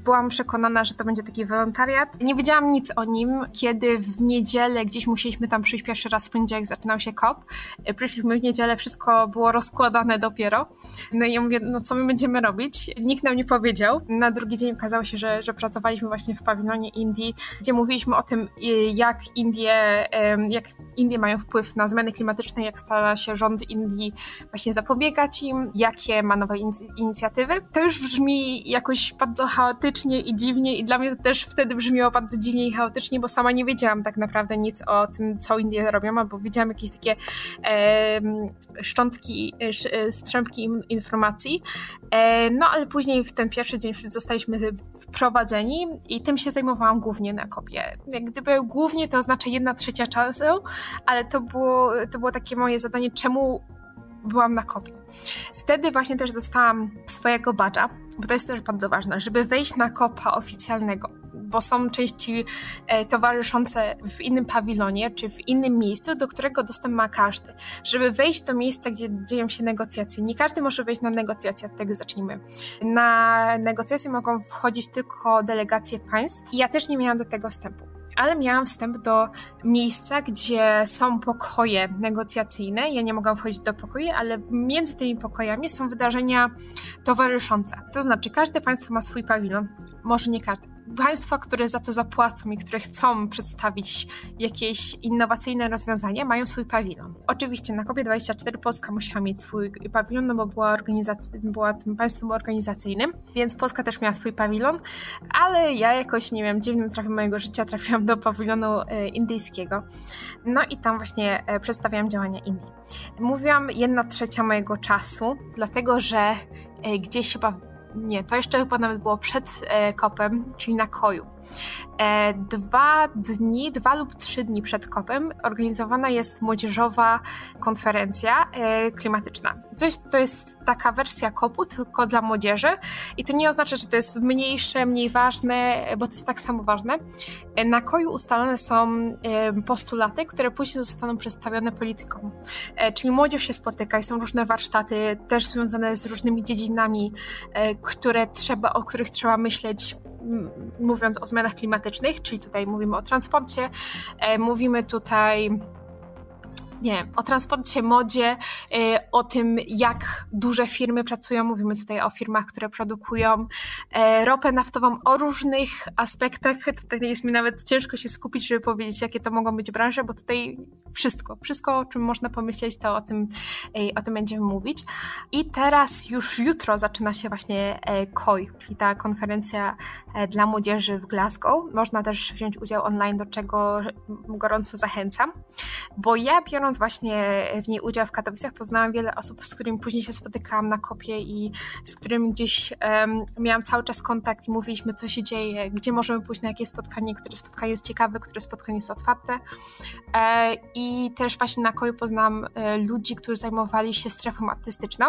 byłam przekonana, że to będzie taki wolontariat. Nie wiedziałam nic o nim, kiedy w niedzielę gdzieś musieliśmy tam przyjść pierwszy raz w poniedziałek, zaczynał się kop. Przyszliśmy w niedzielę, wszystko było rozkładane dopiero. No i ja mówię, no co my będziemy robić? Nikt nam nie powiedział. Na drugi dzień okazało się, że, że pracowaliśmy właśnie w pawilonie Indii, gdzie mówiliśmy o tym, jak Indie, jak Indie mają wpływ na zmiany klimatyczne, jak stara się rząd Indii właśnie zapobiegać im, jakie ma nowe inicjatywy. To już brzmi jakoś bardzo chaotycznie i dziwnie i dla mnie to też wtedy brzmiało bardzo dziwnie i chaotycznie, bo sama nie wiedziałam tak naprawdę nic o tym, co Indie robią, albo widziałam jakieś takie e, szczątki, e, strzępki informacji. E, no ale później w ten pierwszy dzień zostaliśmy wprowadzeni i tym się zajmowałam głównie na kopie. Jak gdyby głównie to oznacza jedna trzecia czasu, ale to było, to było takie moje zadanie, czemu byłam na kopie. Wtedy właśnie też dostałam swojego badża, bo to jest też bardzo ważne, żeby wejść na kopa oficjalnego, bo są części e, towarzyszące w innym pawilonie czy w innym miejscu, do którego dostęp ma każdy. Żeby wejść do miejsca, gdzie dzieją się negocjacje, nie każdy może wejść na negocjacje, od tego zacznijmy. Na negocjacje mogą wchodzić tylko delegacje państw i ja też nie miałam do tego wstępu ale miałam wstęp do miejsca, gdzie są pokoje negocjacyjne. Ja nie mogłam wchodzić do pokoju, ale między tymi pokojami są wydarzenia towarzyszące. To znaczy, każde państwo ma swój pawilon, może nie każde państwa, które za to zapłacą i które chcą przedstawić jakieś innowacyjne rozwiązanie, mają swój pawilon. Oczywiście na COP24 Polska musiała mieć swój pawilon, no bo była, była tym państwem organizacyjnym, więc Polska też miała swój pawilon, ale ja jakoś, nie wiem, dziwnym trafem mojego życia trafiłam do pawilonu e, indyjskiego. No i tam właśnie e, przedstawiałam działania Indii. Mówiłam jedna trzecia mojego czasu, dlatego że e, gdzieś chyba nie, to jeszcze chyba nawet było przed e, kopem, czyli na koju. E, dwa dni, dwa lub trzy dni przed kopem organizowana jest młodzieżowa konferencja e, klimatyczna. Coś, to jest taka wersja kopu, tylko dla młodzieży i to nie oznacza, że to jest mniejsze, mniej ważne, bo to jest tak samo ważne. E, na koju ustalone są postulaty, które później zostaną przedstawione politykom. Czyli młodzież się spotyka i są różne warsztaty, też związane z różnymi dziedzinami, które trzeba, o których trzeba myśleć mówiąc o zmianach klimatycznych, czyli tutaj mówimy o transporcie, e, mówimy tutaj nie o transporcie, modzie, y, o tym, jak duże firmy pracują. Mówimy tutaj o firmach, które produkują e, ropę naftową, o różnych aspektach. Tutaj jest mi nawet ciężko się skupić, żeby powiedzieć, jakie to mogą być branże, bo tutaj wszystko, wszystko, o czym można pomyśleć, to o tym, o tym będziemy mówić. I teraz już jutro zaczyna się właśnie COI, czyli ta konferencja e, dla młodzieży w Glasgow. Można też wziąć udział online, do czego gorąco zachęcam, bo ja biorąc biorąc właśnie w niej udział w Katowicach, poznałam wiele osób, z którymi później się spotykałam na kopie i z którymi gdzieś um, miałam cały czas kontakt i mówiliśmy, co się dzieje, gdzie możemy pójść na jakie spotkanie, które spotkanie jest ciekawe, które spotkanie jest otwarte. E, I też właśnie na koju poznałam e, ludzi, którzy zajmowali się strefą artystyczną.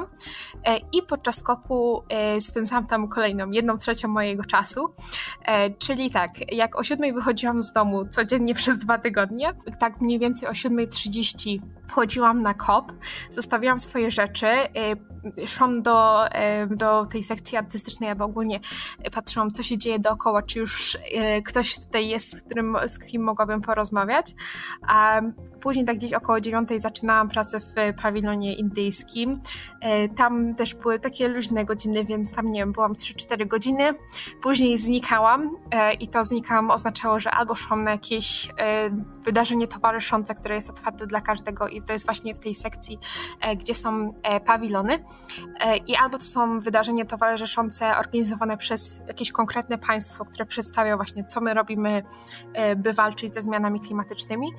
E, I podczas kopu e, spędzałam tam kolejną, jedną trzecią mojego czasu. Czyli tak, jak o siódmej wychodziłam z domu codziennie przez dwa tygodnie, tak mniej więcej o 7.30 wchodziłam na kop, zostawiłam swoje rzeczy, szłam do, do tej sekcji artystycznej, albo ogólnie patrzyłam, co się dzieje dookoła, czy już ktoś tutaj jest, z, którym, z kim mogłabym porozmawiać. A później tak gdzieś około dziewiątej zaczynałam pracę w pawilonie indyjskim. Tam też były takie luźne godziny, więc tam, nie wiem, byłam 3-4 godziny. Później znikałam i to znikałam oznaczało, że albo szłam na jakieś wydarzenie towarzyszące, które jest otwarte dla każdego i to jest właśnie w tej sekcji, e, gdzie są e, pawilony. E, I albo to są wydarzenia towarzyszące organizowane przez jakieś konkretne państwo, które przedstawia właśnie, co my robimy, by walczyć ze zmianami klimatycznymi,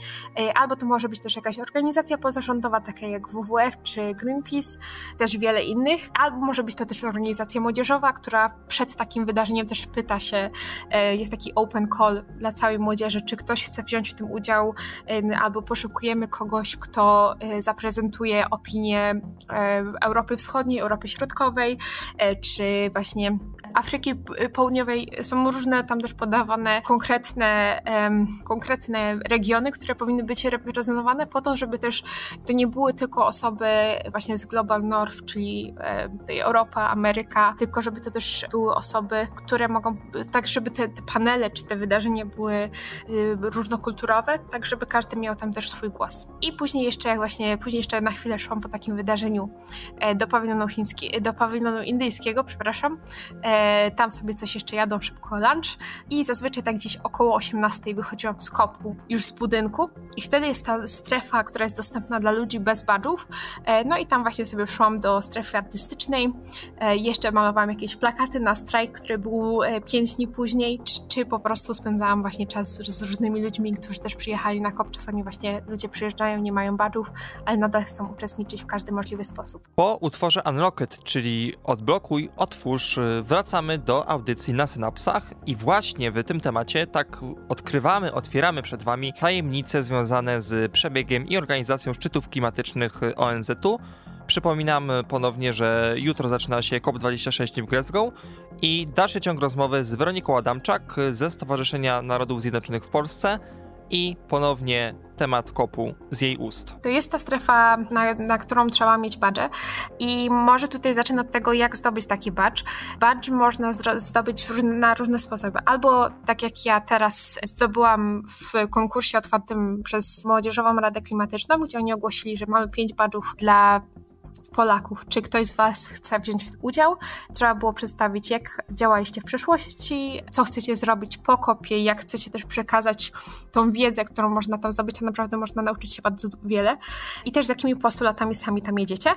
albo to może być też jakaś organizacja pozarządowa, taka jak WWF czy Greenpeace, też wiele innych, albo może być to też organizacja młodzieżowa, która przed takim wydarzeniem też pyta się, jest taki open call dla całej młodzieży, czy ktoś chce wziąć w tym udział, albo poszukujemy kogoś, kto e, zaprezentuje opinię e, Europy Wschodniej, Europy Środkowej, e, czy właśnie Afryki Południowej. Są różne tam też podawane konkretne, konkretne regiony, które powinny być reprezentowane po to, żeby też to nie były tylko osoby właśnie z Global North, czyli e, Europa, Ameryka, tylko żeby to też były osoby, które mogą, tak żeby te, te panele czy te wydarzenia były y, różnokulturowe, tak żeby każdy miał tam też swój głos. I później jeszcze jak właśnie, później jeszcze na chwilę szłam po takim wydarzeniu e, do pawilonu chińskiego, do pawilonu indyjskiego, przepraszam, e, tam sobie coś jeszcze jadą, szybko lunch i zazwyczaj tak gdzieś około 18 wychodziłam z kopu, już z budynku i wtedy jest ta strefa, która jest dostępna dla ludzi bez badżów, e, no i tam właśnie sobie szłam do strefy artystycznej, e, jeszcze malowałam jakieś plakaty na strajk, który był 5 e, dni później, czy, czy po prostu spędzałam właśnie czas z różnymi ludźmi, którzy też przyjechali na kop, czasami właśnie ludzie przyjeżdżają, nie mają badżów, ale nadal chcą uczestniczyć w każdy możliwy sposób. Po utworze Unlocked, czyli odblokuj, otwórz, wraca wracamy do audycji na synapsach i właśnie w tym temacie tak odkrywamy, otwieramy przed Wami tajemnice związane z przebiegiem i organizacją szczytów klimatycznych ONZ-u. Przypominam ponownie, że jutro zaczyna się COP26 w Glasgow i dalszy ciąg rozmowy z Weroniką Adamczak ze Stowarzyszenia Narodów Zjednoczonych w Polsce i ponownie temat kopu z jej ust. To jest ta strefa, na, na którą trzeba mieć badże i może tutaj zacznę od tego, jak zdobyć taki badge. Badge można zdobyć na różne sposoby. Albo tak jak ja teraz zdobyłam w konkursie otwartym przez Młodzieżową Radę Klimatyczną, gdzie oni ogłosili, że mamy pięć badżów dla Polaków. Czy ktoś z Was chce wziąć udział? Trzeba było przedstawić, jak działaliście w przeszłości, co chcecie zrobić po kopie, jak chcecie też przekazać tą wiedzę, którą można tam zdobyć, a naprawdę można nauczyć się bardzo wiele. I też z jakimi postulatami sami tam jedziecie.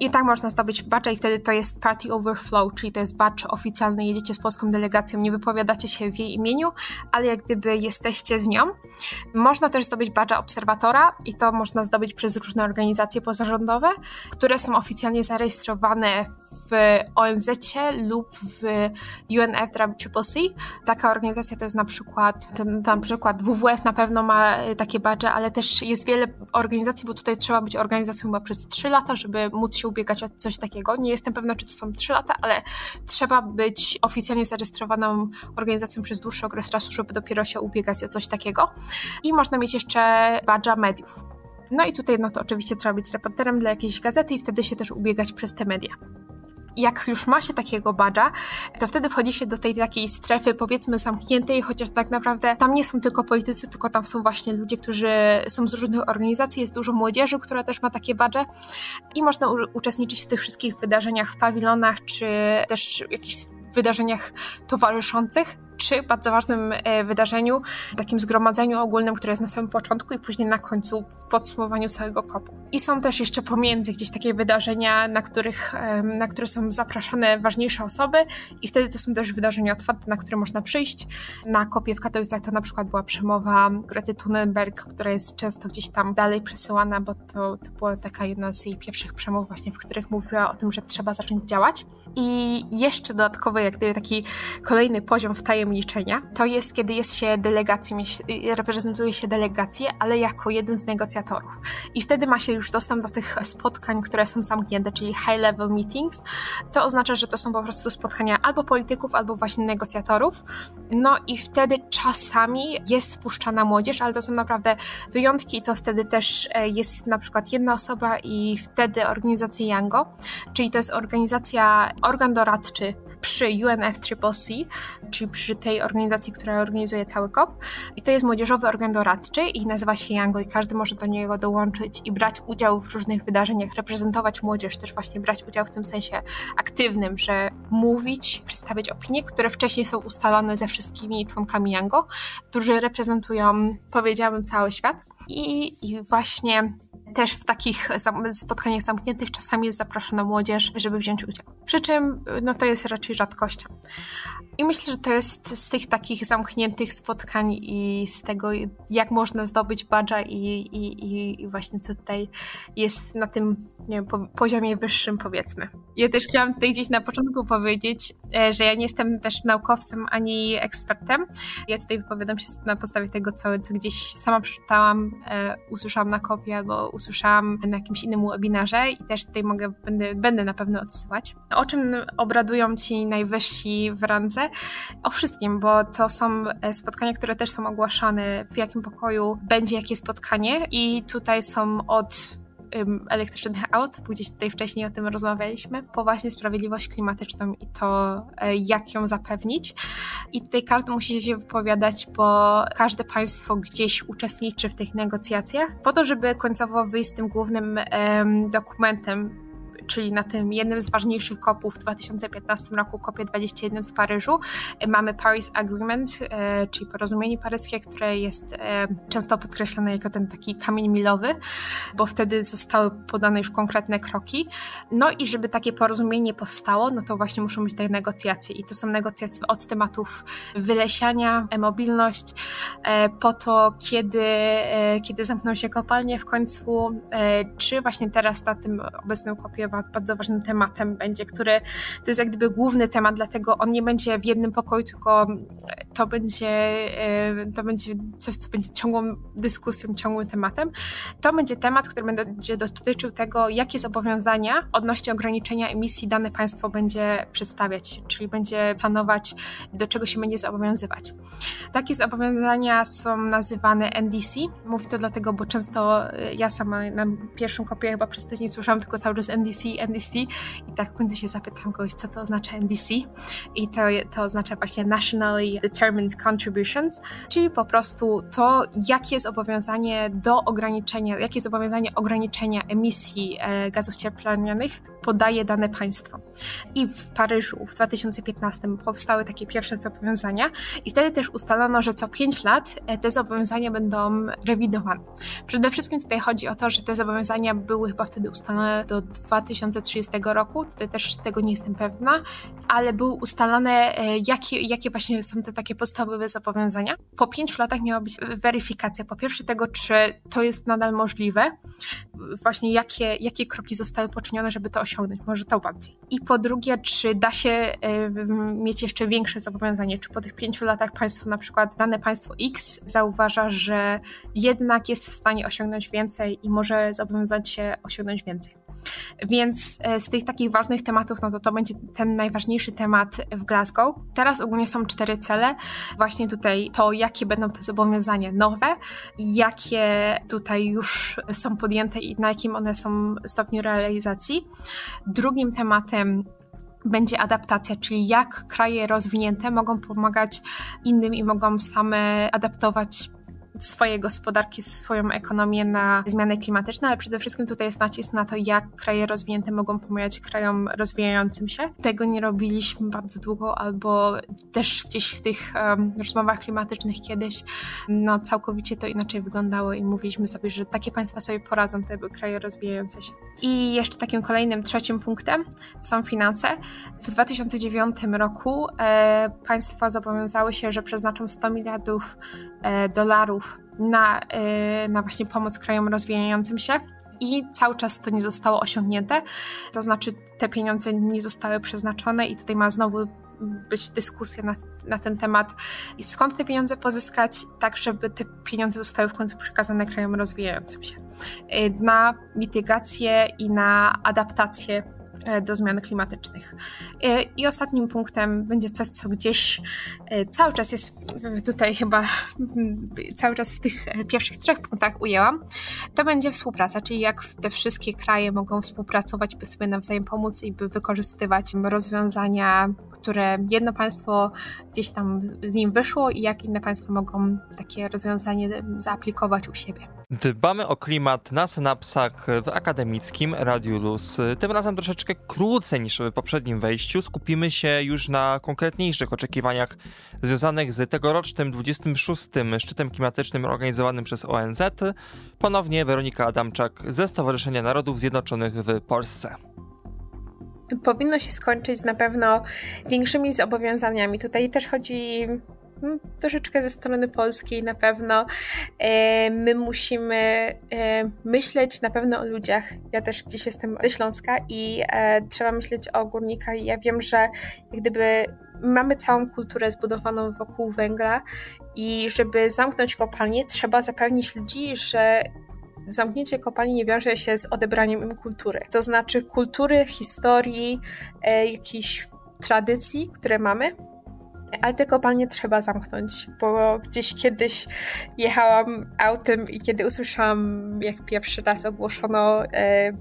I tak można zdobyć badge i wtedy to jest Party Overflow, czyli to jest badge oficjalny, jedziecie z polską delegacją, nie wypowiadacie się w jej imieniu, ale jak gdyby jesteście z nią. Można też zdobyć badge obserwatora i to można zdobyć przez różne organizacje pozarządowe, które są oficjalnie zarejestrowane w ONZ lub w UNFCCC. Taka organizacja to jest na przykład, ten, na przykład WWF na pewno ma e, takie badge, ale też jest wiele organizacji, bo tutaj trzeba być organizacją chyba przez 3 lata, żeby móc się ubiegać o coś takiego. Nie jestem pewna, czy to są 3 lata, ale trzeba być oficjalnie zarejestrowaną organizacją przez dłuższy okres czasu, żeby dopiero się ubiegać o coś takiego. I można mieć jeszcze badża mediów. No i tutaj no to oczywiście trzeba być reporterem dla jakiejś gazety i wtedy się też ubiegać przez te media. Jak już ma się takiego badża, to wtedy wchodzi się do tej takiej strefy powiedzmy zamkniętej, chociaż tak naprawdę tam nie są tylko politycy, tylko tam są właśnie ludzie, którzy są z różnych organizacji, jest dużo młodzieży, która też ma takie badże. I można uczestniczyć w tych wszystkich wydarzeniach w pawilonach, czy też jakichś wydarzeniach towarzyszących przy bardzo ważnym e, wydarzeniu, takim zgromadzeniu ogólnym, które jest na samym początku i później na końcu podsumowaniu całego kopu. I są też jeszcze pomiędzy gdzieś takie wydarzenia, na, których, na które są zapraszane ważniejsze osoby i wtedy to są też wydarzenia otwarte, na które można przyjść. Na kopie w Katowicach to na przykład była przemowa Grety Thunberg, która jest często gdzieś tam dalej przesyłana, bo to, to była taka jedna z jej pierwszych przemów właśnie, w których mówiła o tym, że trzeba zacząć działać. I jeszcze dodatkowo jak gdyby taki kolejny poziom wtajemniczenia wtajemniczenia, to jest, kiedy jest się delegacją, reprezentuje się delegację, ale jako jeden z negocjatorów. I wtedy ma się już dostęp do tych spotkań, które są zamknięte, czyli high level meetings. To oznacza, że to są po prostu spotkania albo polityków, albo właśnie negocjatorów. No i wtedy czasami jest wpuszczana młodzież, ale to są naprawdę wyjątki. To wtedy też e, jest na przykład jedna osoba i wtedy organizacja Yango, czyli to jest organizacja, organ doradczy przy UNFCCC, czyli przy tej organizacji, która organizuje cały COP. I to jest młodzieżowy organ doradczy i nazywa się Yango i każdy może do niego dołączyć i brać udział w różnych wydarzeniach, reprezentować młodzież, też właśnie brać udział w tym sensie aktywnym, że mówić, przedstawiać opinie, które wcześniej są ustalane ze wszystkimi członkami Yango, którzy reprezentują, powiedziałabym, cały świat. I, i właśnie też w takich spotkaniach zamkniętych czasami jest zaproszona młodzież, żeby wziąć udział. Przy czym no to jest raczej rzadkością. I myślę, że to jest z tych takich zamkniętych spotkań i z tego, jak można zdobyć badża i, i, i właśnie tutaj jest na tym wiem, poziomie wyższym powiedzmy. Ja też chciałam tutaj gdzieś na początku powiedzieć, e, że ja nie jestem też naukowcem ani ekspertem. Ja tutaj wypowiadam się na podstawie tego, co, co gdzieś sama przeczytałam, e, usłyszałam na kopii albo usłyszałam na jakimś innym webinarze i też tutaj mogę, będę, będę na pewno odsyłać. O czym obradują ci najwyżsi w randze? O wszystkim, bo to są e, spotkania, które też są ogłaszane, w jakim pokoju będzie jakie spotkanie i tutaj są od elektrycznych aut, gdzieś tutaj wcześniej o tym rozmawialiśmy, po właśnie sprawiedliwość klimatyczną i to, e, jak ją zapewnić. I tutaj każdy musi się wypowiadać, bo każde państwo gdzieś uczestniczy w tych negocjacjach, po to, żeby końcowo wyjść z tym głównym dokumentem, czyli na tym jednym z ważniejszych kopów w 2015 roku, kopie 21 w Paryżu, e, mamy Paris Agreement, e, czyli porozumienie paryskie, które jest e, często podkreślane jako ten taki kamień milowy, bo wtedy zostały podane już konkretne kroki. No i żeby takie porozumienie powstało, no to właśnie muszą być te negocjacje i to są negocjacje od tematów wylesiania, mobilność, po to, kiedy, kiedy zamkną się kopalnie w końcu, czy właśnie teraz na tym obecnym kopie bardzo ważnym tematem będzie, który to jest jak gdyby główny temat, dlatego on nie będzie w jednym pokoju, tylko to będzie, e, to będzie coś, co będzie ciągłą dyskusją, ciągłym tematem. To będzie temat, który będzie dotyczył tego, jakie zobowiązania odnośnie ograniczenia emisji dane państwo będzie przedstawiać, czyli będzie planować, do czego się będzie zobowiązywać. Takie zobowiązania są nazywane NDC. Mówię to dlatego, bo często ja sama na pierwszym kopie chyba przez tydzień słyszałam tylko cały czas NDC, NDC, i tak w się zapytam kogoś, co to oznacza NDC i to, to oznacza właśnie Nationally Determined Contributions, czyli po prostu to, jakie zobowiązanie do ograniczenia, jakie zobowiązanie ograniczenia emisji e, gazów cieplarnianych podaje dane państwo. I w Paryżu w 2015 powstały takie pierwsze zobowiązania i wtedy też ustalono, że co 5 lat e, te zobowiązania będą rewidowane. Przede wszystkim tutaj chodzi o to, że te zobowiązania były chyba wtedy ustalone do 2030 roku, tutaj też tego nie jestem pewna, ale były ustalone, e, jakie, jakie właśnie są te takie podstawowe zobowiązania. Po 5 latach miała być weryfikacja, po pierwsze tego, czy to jest nadal możliwe, właśnie jakie, jakie kroki zostały poczynione, żeby to osiągnąć, może to bardziej. I po drugie, czy da się mieć jeszcze większe zobowiązanie, czy po tych pięciu latach państwo, na przykład dane państwo X zauważa, że jednak jest w stanie osiągnąć więcej i może zobowiązać się osiągnąć więcej. Więc e, z tych takich ważnych tematów, no to to będzie ten najważniejszy temat w Glasgow. Teraz ogólnie są cztery cele. Właśnie tutaj to, jakie będą te zobowiązania nowe, jakie tutaj już są podjęte i na jakim one są stopniu realizacji. Drugim tematem będzie adaptacja, czyli jak kraje rozwinięte mogą pomagać innym i mogą same adaptować swoje gospodarki, swoją ekonomię na zmiany klimatyczne, ale przede wszystkim tutaj jest nacisk na to, jak kraje rozwinięte mogą pomagać krajom rozwijającym się. Tego nie robiliśmy bardzo długo, albo też gdzieś w tych um, rozmowach klimatycznych kiedyś no całkowicie to inaczej wyglądało i mówiliśmy sobie, że takie państwa sobie poradzą, te kraje rozwijające się. I jeszcze takim kolejnym, trzecim punktem są finanse. W 2009 roku e, państwa zobowiązały się, że przeznaczą 100 miliardów e, dolarów na, y, na właśnie pomoc krajom rozwijającym się. I cały czas to nie zostało osiągnięte, to znaczy te pieniądze nie zostały przeznaczone, i tutaj ma znowu być dyskusja na, na ten temat, i skąd te pieniądze pozyskać, tak żeby te pieniądze zostały w końcu przekazane krajom rozwijającym się. Y, na mitygację i na adaptację do zmian klimatycznych. E, I ostatnim punktem będzie coś, co gdzieś e, cały czas jest tutaj chyba cały czas w tych pierwszych trzech punktach ujęłam. To będzie współpraca, czyli jak te wszystkie kraje mogą współpracować, by sobie nawzajem pomóc i by wykorzystywać rozwiązania, które jedno państwo gdzieś tam z nim wyszło i jak inne państwa mogą takie rozwiązanie zaaplikować u siebie. Dbamy o klimat na synapsach w akademickim Radiu Luz. Tym razem troszeczkę krócej niż w poprzednim wejściu. Skupimy się już na konkretniejszych oczekiwaniach związanych z tegorocznym 26. szczytem klimatycznym organizowanym przez ONZ. Ponownie Weronika Adamczak ze Stowarzyszenia Narodów Zjednoczonych w Polsce powinno się skończyć na pewno większymi zobowiązaniami. Tutaj też chodzi Mm, troszeczkę ze strony polskiej na pewno. E, my musimy e, myśleć na pewno o ludziach. Ja też gdzieś jestem ze Śląska i e, trzeba myśleć o górnikach. Ja wiem, że jak gdyby mamy całą kulturę zbudowaną wokół węgla i żeby zamknąć kopalnię, trzeba zapewnić ludzi, że zamknięcie kopalni nie wiąże się z odebraniem im kultury. To znaczy kultury, historii, jakichś tradycji, które mamy, ale te kopalnie trzeba zamknąć, bo gdzieś kiedyś jechałam autem i kiedy usłyszałam, jak pierwszy raz ogłoszono e,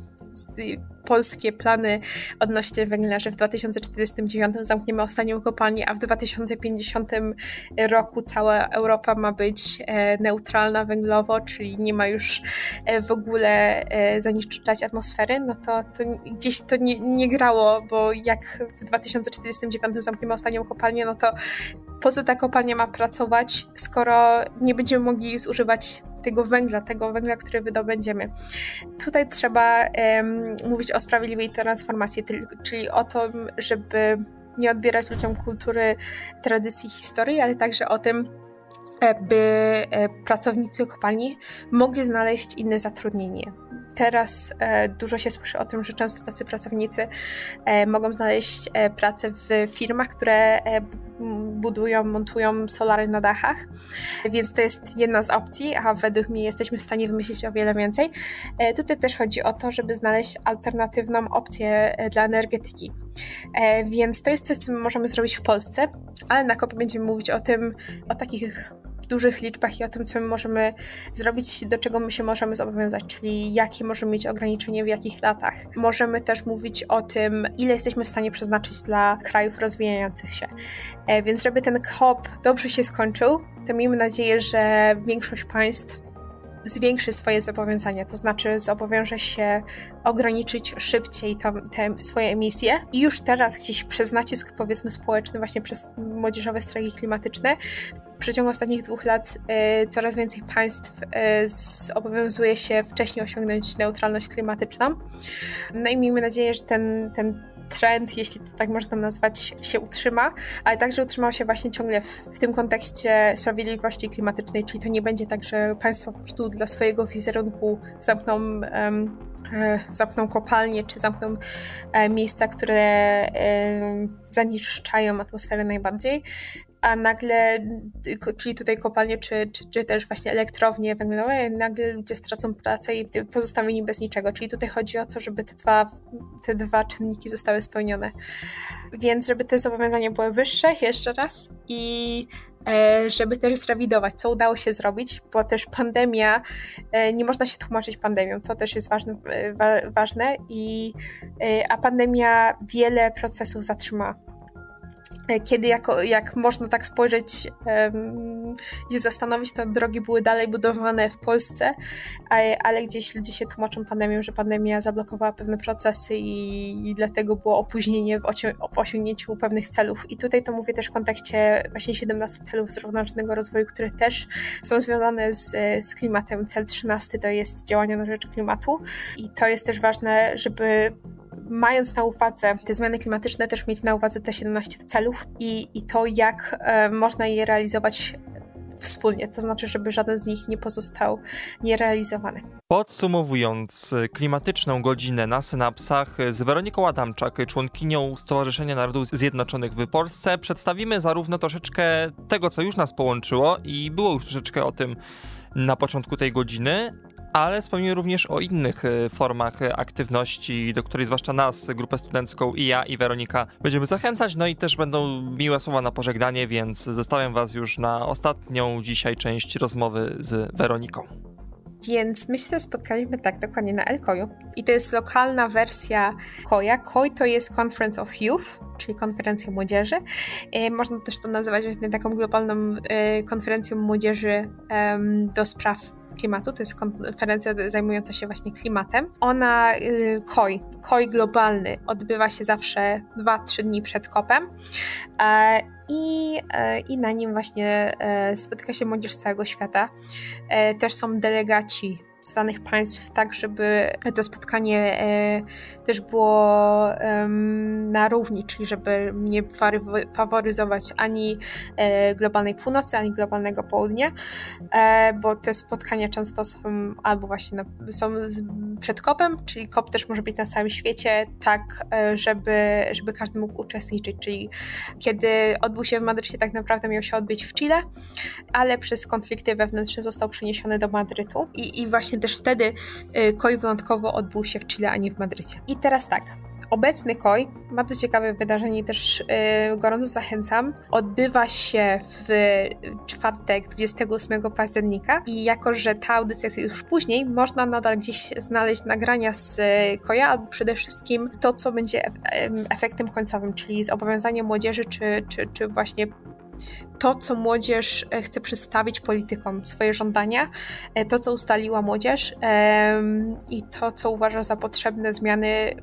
polskie plany odnośnie węgla, że w 2049 zamkniemy ostatnią kopalnię, a w 2050 roku cała Europa ma być e, neutralna węglowo, czyli nie ma już e, w ogóle e, zanieczyszczać atmosfery, no to, to gdzieś to nie, nie grało, bo jak w 2049 zamkniemy ostatnią kopalnię, no to po co ta kopalnia ma pracować, skoro nie będziemy mogli zużywać tego węgla, tego węgla, który wydobędziemy. Tutaj trzeba um, mówić o sprawiedliwej transformacji, czyli o tym, żeby nie odbierać ludziom kultury, tradycji, historii, ale także o tym, e, by e, pracownicy kopalni mogli znaleźć inne zatrudnienie. Teraz e, dużo się słyszy o tym, że często tacy pracownicy e, mogą znaleźć e, pracę w firmach, które budują, montują solary na dachach, więc to jest jedna z opcji, a według mnie jesteśmy w stanie wymyślić o wiele więcej. Tutaj też chodzi o to, żeby znaleźć alternatywną opcję dla energetyki. Więc to jest coś, co możemy zrobić w Polsce, ale na kopie będziemy mówić o tym, o takich dużych liczbach i o tym, co my możemy zrobić, do czego my się możemy zobowiązać, czyli jakie możemy mieć ograniczenia w jakich latach. Możemy też mówić o tym, ile jesteśmy w stanie przeznaczyć dla krajów rozwijających się. E, więc żeby ten COP dobrze się skończył, to miejmy nadzieję, że większość państw zwiększy swoje zobowiązania, to znaczy zobowiąże się ograniczyć szybciej to, te swoje emisje i już teraz gdzieś przez nacisk powiedzmy społeczny właśnie przez młodzieżowe strajki klimatyczne przeciągu ostatnich dwóch lat y, coraz więcej państw y, zobowiązuje się wcześniej osiągnąć neutralność klimatyczną. No i miejmy nadzieję, że ten, ten trend, jeśli to tak można nazwać, się utrzyma, ale także utrzymał się właśnie ciągle w, w tym kontekście sprawiedliwości klimatycznej, czyli to nie będzie tak, że państwo po prostu dla swojego wizerunku zamkną um, zamkną kopalnie, czy zamkną e, miejsca, które zanieczyszczają atmosferę najbardziej, a nagle, czyli tutaj kopalnie, czy, czy, czy też właśnie elektrownie węglowe, nagle ludzie stracą pracę i pozostawieni bez niczego. Czyli tutaj chodzi o to, żeby te dwa, te dwa czynniki zostały spełnione. Więc żeby te zobowiązania były wyższe, jeszcze raz, i e, żeby też zrewidować, co udało się zrobić, bo też pandemia, e, nie można się tłumaczyć pandemią, to też jest ważne, e, ważne i, a pandemia wiele procesów zatrzymała kiedy jako, jak można tak spojrzeć um, i zastanowić, to drogi były dalej budowane w Polsce, ale, gdzieś ludzie się tłumaczą pandemią, że pandemia zablokowała pewne procesy i, i dlatego było opóźnienie w, osiągnięciu pewnych celów. I tutaj to mówię też w kontekście właśnie 17 celów zrównoważonego rozwoju, które też są związane z, z klimatem. Cel 13 to jest działania na rzecz klimatu i to jest też ważne, żeby mając na uwadze te zmiany klimatyczne, też mieć na uwadze te 17 celów i, i to, jak e, można je realizować wspólnie, to znaczy, żeby żaden z nich nie pozostał nierealizowany. Podsumowując klimatyczną godzinę na synapsach z Weroniką Adamczak, członkinią Stowarzyszenia Narodów Zjednoczonych w Polsce, przedstawimy zarówno troszeczkę tego, co już nas połączyło i było już troszeczkę o tym na początku tej godziny, ale wspomnimy również o innych e, formach e, aktywności, do której zwłaszcza nas, grupę studencką i ja i Weronika będziemy zachęcać, no i też będą miłe słowa na pożegnanie, więc zostawiam was już na ostatnią dzisiaj część rozmowy z Weroniką. Więc my się spotkaliśmy tak dokładnie na Elkoju. I to jest lokalna wersja Koja. Koj to jest Conference of Youth, czyli konferencja młodzieży. E, można też to nazywać właśnie taką globalną konferencją młodzieży do spraw klimatu, to jest konferencja zajmująca się właśnie klimatem. Ona, y, KOI, KOI globalny, odbywa się zawsze 2-3 dni przed kopem. E, I, e, I na nim właśnie e, spotyka się młodzież z całego świata. Też są delegaci z danych państw, tak żeby to spotkanie e, też było na równi, czyli żeby nie faworyzować ani e, globalnej północy, ani globalnego południa, e, bo te spotkania często są albo właśnie na, są przed kopem, czyli kop też może być na całym świecie, tak żeby, żeby każdy mógł uczestniczyć, czyli kiedy odbył się w Madrycie, tak naprawdę miał się odbyć w Chile, ale przez konflikty wewnętrzne został przeniesiony do Madrytu. I, i właśnie właśnie też wtedy y, KOI wyjątkowo odbył się w Chile, a nie w Madrycie. I teraz tak, Obecny KOI, bardzo ciekawe wydarzenie też yy, gorąco zachęcam, odbywa się w czwartek 28 października i jako, że ta audycja jest już później, można nadal gdzieś znaleźć nagrania z KOJA albo przede wszystkim to, co będzie efektem końcowym, czyli zobowiązanie młodzieży, czy, czy, czy właśnie to, co młodzież e, chce przedstawić politykom, swoje żądania, e, to, co ustaliła młodzież i to, co uważa za potrzebne zmiany,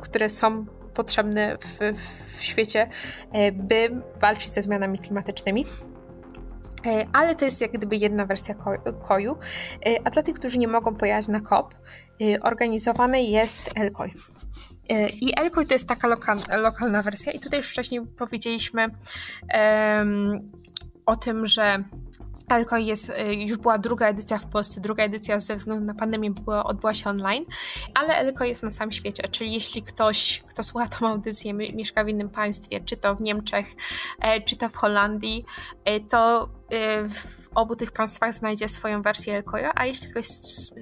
które są potrzebne w, w świecie, e, by walczyć ze zmianami klimatycznymi. Ale to jest jak gdyby jedna wersja koju. A dla tych, którzy nie mogą pojechać na COP, organizowany jest ELKOJ. I Elkoj to jest taka lokal, lokalna wersja, i tutaj już wcześniej powiedzieliśmy um, o tym, że Elkoj jest, y, już była druga edycja w Polsce, druga edycja ze względu na pandemię była, odbyła się online, ale Elkoj jest na całym świecie, czyli jeśli ktoś, kto słucha tą audycję, mieszka w innym państwie, czy to w Niemczech, e, czy to w Holandii, e, to e, w obu tych państwach znajdzie swoją wersję Elkoja, a jeśli ktoś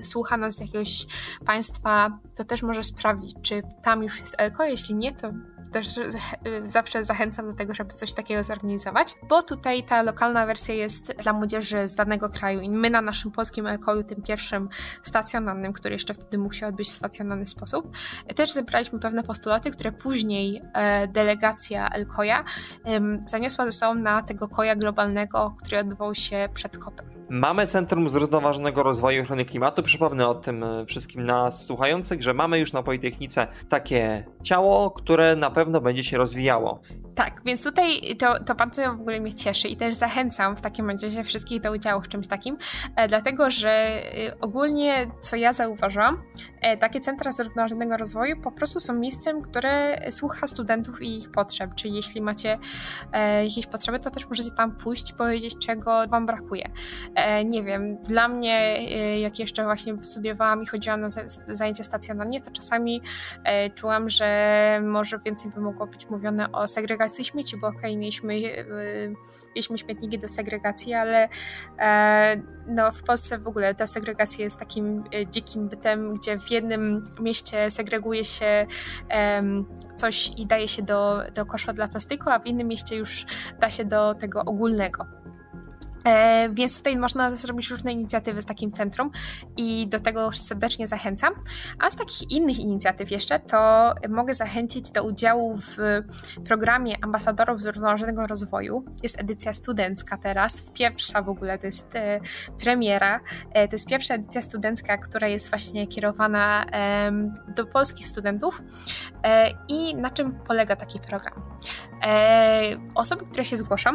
słucha nas z jakiegoś państwa, to też może sprawdzić, czy tam już jest Elko, jeśli nie, to też zawsze zachęcam do tego, żeby coś takiego zorganizować, bo tutaj ta lokalna wersja jest dla młodzieży z danego kraju i my na naszym polskim Elkoju, tym pierwszym stacjonarnym, który jeszcze wtedy mógł się odbyć w stacjonarny sposób, też zebraliśmy pewne postulaty, które później e, delegacja Elkoja zaniosła ze sobą na tego koja globalnego, który odbywał się przed kopem. Mamy Centrum Zrównoważonego Rozwoju Ochrony Klimatu. Przypomnę o tym e, wszystkim nas słuchających, że mamy już na Politechnice takie ciało, które na pewno będzie się rozwijało. Tak, więc tutaj to, to bardzo w ogóle mnie cieszy i też zachęcam w takim razie wszystkich do udziału w czymś takim, e, dlatego że e, ogólnie, co ja zauważyłam, e, takie centra zrównoważonego rozwoju po prostu są miejscem, które słucha studentów i ich potrzeb, czyli jeśli macie e, jakieś potrzeby, to też możecie tam pójść i powiedzieć, czego wam brakuje. E, nie wiem, dla mnie, e, jak jeszcze właśnie studiowałam i chodziłam na zajęcia stacjonarnie, to czasami czułam, że może więcej by mogło być mówione o segregacji śmieci, bo okej, okay, mieliśmy, mieliśmy śmietniki do segregacji, ale no, w Polsce w ogóle ta segregacja jest takim dzikim bytem, gdzie w jednym mieście segreguje się coś i daje się do, do kosza dla plastiku, a w innym mieście już da się do tego ogólnego. E, więc tutaj można zrobić różne inicjatywy z takim centrum i do tego serdecznie zachęcam. A z takich innych inicjatyw jeszcze, to mogę zachęcić do udziału w programie Ambasadorów Zrównoważonego Rozwoju. Jest edycja studencka teraz, pierwsza w ogóle, to jest e, premiera. E, to jest pierwsza edycja studencka, która jest właśnie kierowana do polskich studentów. I na czym polega taki program? Osoby, które się zgłoszą,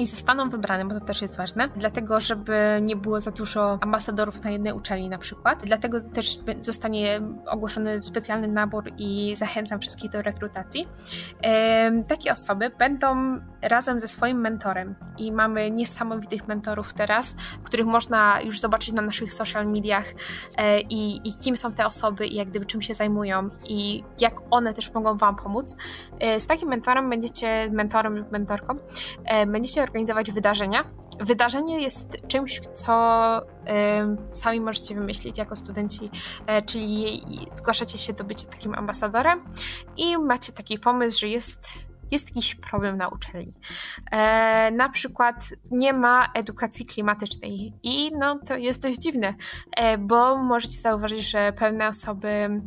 i zostaną wybrane, bo to też jest ważne, dlatego żeby nie było za dużo ambasadorów na jednej uczelni na przykład. Dlatego też zostanie ogłoszony specjalny nabór i zachęcam wszystkich do rekrutacji. Takie osoby będą razem ze swoim mentorem i mamy niesamowitych mentorów teraz, których można już zobaczyć na naszych social mediach e, i, i kim są te osoby i jak gdyby czym się zajmują i jak one też mogą Wam pomóc. E, z takim mentorem będziecie, mentorem lub mentorką, e, będziecie organizować wydarzenia. Wydarzenie jest czymś, co sami możecie wymyślić jako studenci, czyli zgłaszacie się do bycia takim ambasadorem i macie taki pomysł, że jest jest jakiś problem na uczelni. E, na przykład nie ma edukacji klimatycznej i no to jest dość dziwne, e, bo możecie zauważyć, że pewne osoby e,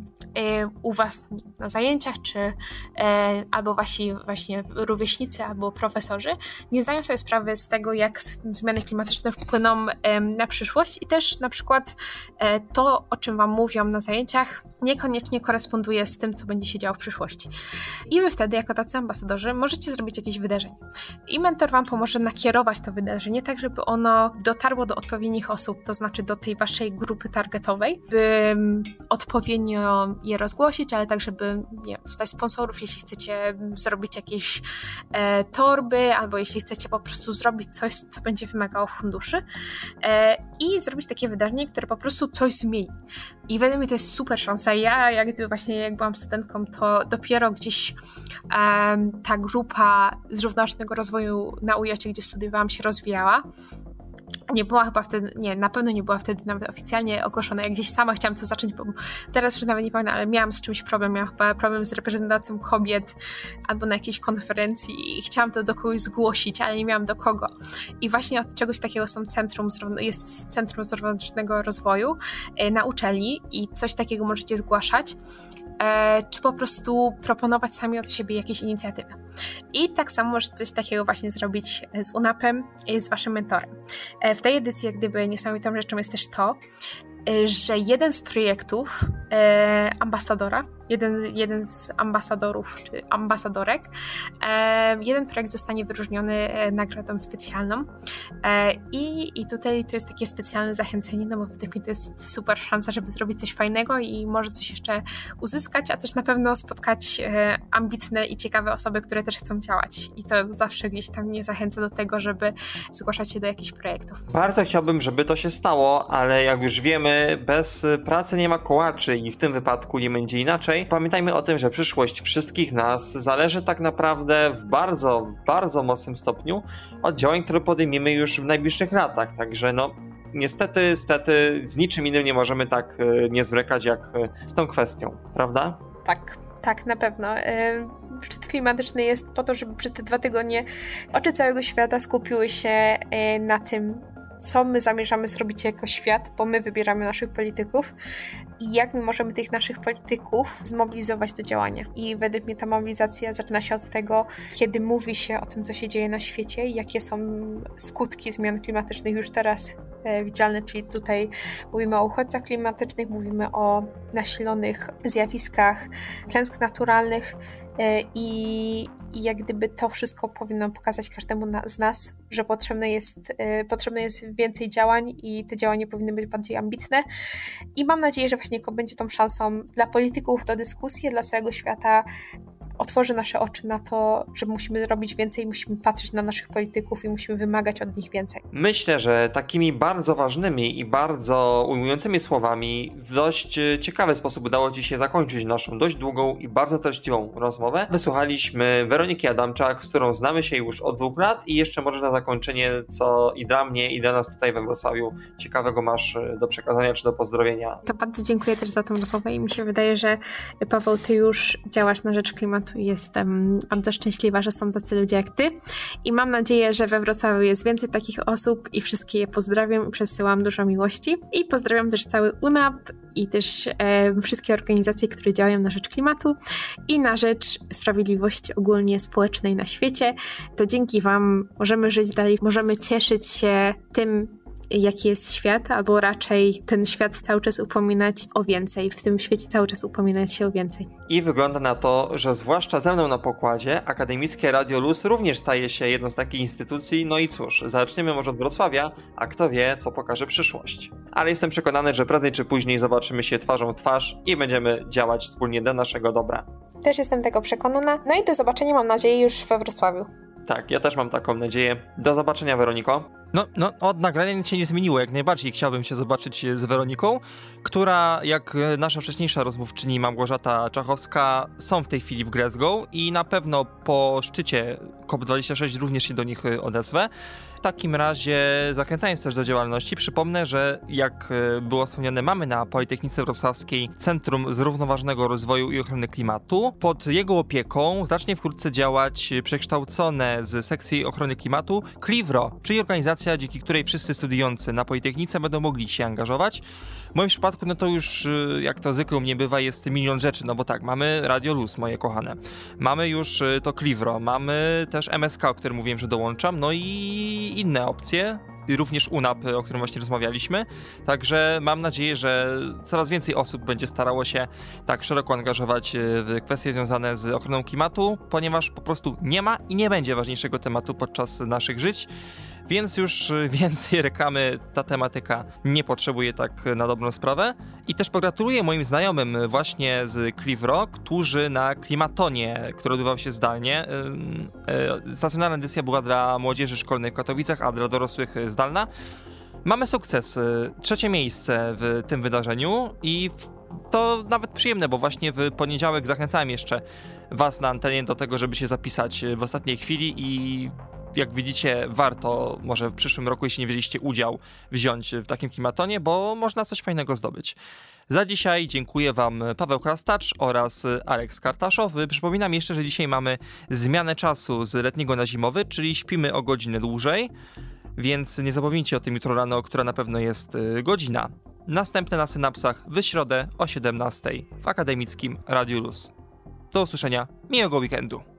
u was na zajęciach, czy e, albo właśnie, właśnie rówieśnicy, albo profesorzy nie zdają sobie sprawy z tego, jak zmiany klimatyczne wpłyną na przyszłość i też na przykład e, to, o czym wam mówią na zajęciach, niekoniecznie koresponduje z tym, co będzie się działo w przyszłości. I wy wtedy, jako tacy ambasadorzy, możecie zrobić jakieś wydarzenie. I mentor wam pomoże nakierować to wydarzenie, tak żeby ono dotarło do odpowiednich osób, to znaczy do tej waszej grupy targetowej, by mm, odpowiednio je rozgłosić, ale tak, żeby nie dostać sponsorów, jeśli chcecie zrobić jakieś e, torby, albo jeśli chcecie po prostu zrobić coś, co będzie wymagało funduszy e, i zrobić takie wydarzenie, które po prostu coś zmieni. I według mnie to jest super szansa ja jak gdyby właśnie jak byłam studentką, to dopiero gdzieś um, ta grupa zrównoważonego rozwoju na UJ, gdzie studiowałam, się rozwijała nie była chyba wtedy, nie, na pewno nie była wtedy nawet oficjalnie ogłoszona. Jak gdzieś sama chciałam to zacząć, bo teraz już nawet nie pamiętam, ale miałam z czymś problem. Miałam chyba problem z reprezentacją kobiet albo na jakiejś konferencji i chciałam to do kogoś zgłosić, ale nie miałam do kogo. I właśnie od czegoś takiego są centrum, jest Centrum Zrównoważonego Rozwoju e, na uczelni i coś takiego możecie zgłaszać. E, czy po prostu proponować sami od siebie jakieś inicjatywy. I tak samo możecie coś takiego właśnie zrobić z UNAP-em i z waszym mentorem. E, w tej edycji jak gdyby niesamowitą rzeczą jest też to, e, że jeden z projektów ambasadora jeden, jeden z ambasadorów czy ambasadorek. E, jeden projekt zostanie wyróżniony e, nagrodą specjalną e, i, i tutaj to jest takie specjalne zachęcenie, no bo w tym to jest super szansa, żeby zrobić coś fajnego i może coś jeszcze uzyskać, a też na pewno spotkać e, ambitne i ciekawe osoby, które też chcą działać i to zawsze gdzieś tam mnie zachęca do tego, żeby zgłaszać się do jakichś projektów. Bardzo chciałbym, żeby to się stało, ale jak już wiemy, bez pracy nie ma kołaczy i w tym wypadku nie będzie inaczej pamiętajmy o tym, że przyszłość wszystkich nas zależy tak naprawdę w bardzo, w bardzo mocnym stopniu od działań, które podejmiemy już w najbliższych latach. Także no, niestety, stety, z niczym innym nie możemy tak e, nie zwlekać jak e, z tą kwestią, prawda? Tak. Tak, na pewno. E, szczyt klimatyczny jest po to, żeby przez te dwa tygodnie oczy całego świata skupiły się na tym, co my zamierzamy zrobić jako świat, bo my wybieramy naszych polityków i jak my możemy tych naszych polityków zmobilizować do działania. I według mnie ta mobilizacja zaczyna się od tego, kiedy mówi się o tym, co się dzieje na świecie, jakie są skutki zmian klimatycznych już teraz e, widzialne, czyli tutaj mówimy o uchodźcach klimatycznych, mówimy o nasilonych zjawiskach klęsk naturalnych e, i, i jak gdyby to wszystko powinno pokazać każdemu na, z nas, że potrzebne jest, y, potrzebne jest więcej działań i te działania powinny być bardziej ambitne. I mam nadzieję, że właśnie będzie tą szansą dla polityków do dyskusji, dla całego świata otworzy nasze oczy na to, że musimy robić więcej, musimy patrzeć na naszych polityków i musimy wymagać od nich więcej. Myślę, że takimi bardzo ważnymi i bardzo ujmującymi słowami w dość e, ciekawy sposób udało Ci się zakończyć naszą dość długą i bardzo treściwą rozmowę. Wysłuchaliśmy Weroniki Adamczak, z którą znamy się już od dwóch lat i jeszcze może na zakończenie, co i dla mnie i dla nas tutaj we Wrocławiu ciekawego masz e, do przekazania czy do pozdrowienia. To bardzo dziękuję też za tę rozmowę i mi się wydaje, że Paweł, Ty już działasz na rzecz klimatu i jestem bardzo szczęśliwa, że są tacy ludzie jak ty. I mam nadzieję, że we Wrocławiu jest więcej takich osób i wszystkie je pozdrawiam i przesyłam dużo miłości. I pozdrawiam też cały UNAP i też e, wszystkie organizacje, które działają na rzecz klimatu i na rzecz sprawiedliwości ogólnie społecznej na świecie. To dzięki Wam możemy żyć dalej, możemy cieszyć się tym, jaki jest świat, albo raczej ten świat cały czas upominać o więcej, w tym świecie cały czas upominać się o więcej. I wygląda na to, że zwłaszcza ze mną na pokładzie, Akademickie Radio Luz również staje się jedną z takich instytucji, no i cóż, zaczniemy może od Wrocławia, a kto wie, co pokaże przyszłość. Ale jestem przekonany, że prędzej czy później zobaczymy się twarzą w twarz i będziemy działać wspólnie dla naszego dobra. Też jestem tego przekonana, no i do zobaczenia mam nadzieję już we Wrocławiu. Tak, ja też mam taką nadzieję. Do zobaczenia, Weroniko. No, no, od nagrania nic się nie zmieniło. Jak najbardziej chciałbym się zobaczyć z Weroniką, która, jak nasza wcześniejsza rozmówczyni Małgorzata Czachowska, są w tej chwili w Glasgow i na pewno po szczycie COP26 również się do nich odezwę takim razie, zachęcając też do działalności, przypomnę, że jak e, było wspomniane, mamy na Politechnice Wrocławskiej Centrum Zrównoważonego Rozwoju i Ochrony Klimatu. Pod jego opieką zacznie wkrótce działać przekształcone z sekcji ochrony klimatu CLIVRO, czyli organizacja, dzięki której wszyscy studiujący na Politechnice będą mogli się angażować. W moim przypadku, no to już, e, jak to zwykle mnie bywa, jest milion rzeczy, no bo tak, mamy Radio Luz, moje kochane. Mamy już e, to CLIVRO, mamy też MSK, o którym mówiłem, że dołączam, no i inne opcje, również UNAP, o którym właśnie rozmawialiśmy. Także mam nadzieję, że coraz więcej osób będzie starało się tak szeroko angażować e, w kwestie związane z ochroną klimatu, ponieważ po prostu nie ma i nie będzie ważniejszego tematu podczas naszych żyć. Więc już więcej reklamy ta tematyka nie potrzebuje tak na dobrą sprawę. I też pogratuluję moim znajomym właśnie z Clivro, którzy na Klimatonie, który odbywał się zdalnie, stacjonarna edycja była dla młodzieży szkolnej w Katowicach, a dla dorosłych zdalna. Mamy sukces, trzecie miejsce w tym wydarzeniu i to nawet przyjemne, bo właśnie w poniedziałek zachęcałem jeszcze Was na antenie do tego, żeby się zapisać w ostatniej chwili i jak widzicie, warto może w przyszłym roku, jeśli nie wzięliście udział, wziąć w takim klimatonie, bo można coś fajnego zdobyć. Za dzisiaj dziękuję Wam Paweł Krastacz oraz Aleks Kartaszowy. Przypominam jeszcze, że dzisiaj mamy zmianę czasu z letniego na zimowy, czyli śpimy o godzinę dłużej, więc nie zapomnijcie o tym jutro rano, która na pewno jest y, godzina. Następne na synapsach w środę o 17 w akademickim Radiu Luz. Do usłyszenia, miłego weekendu.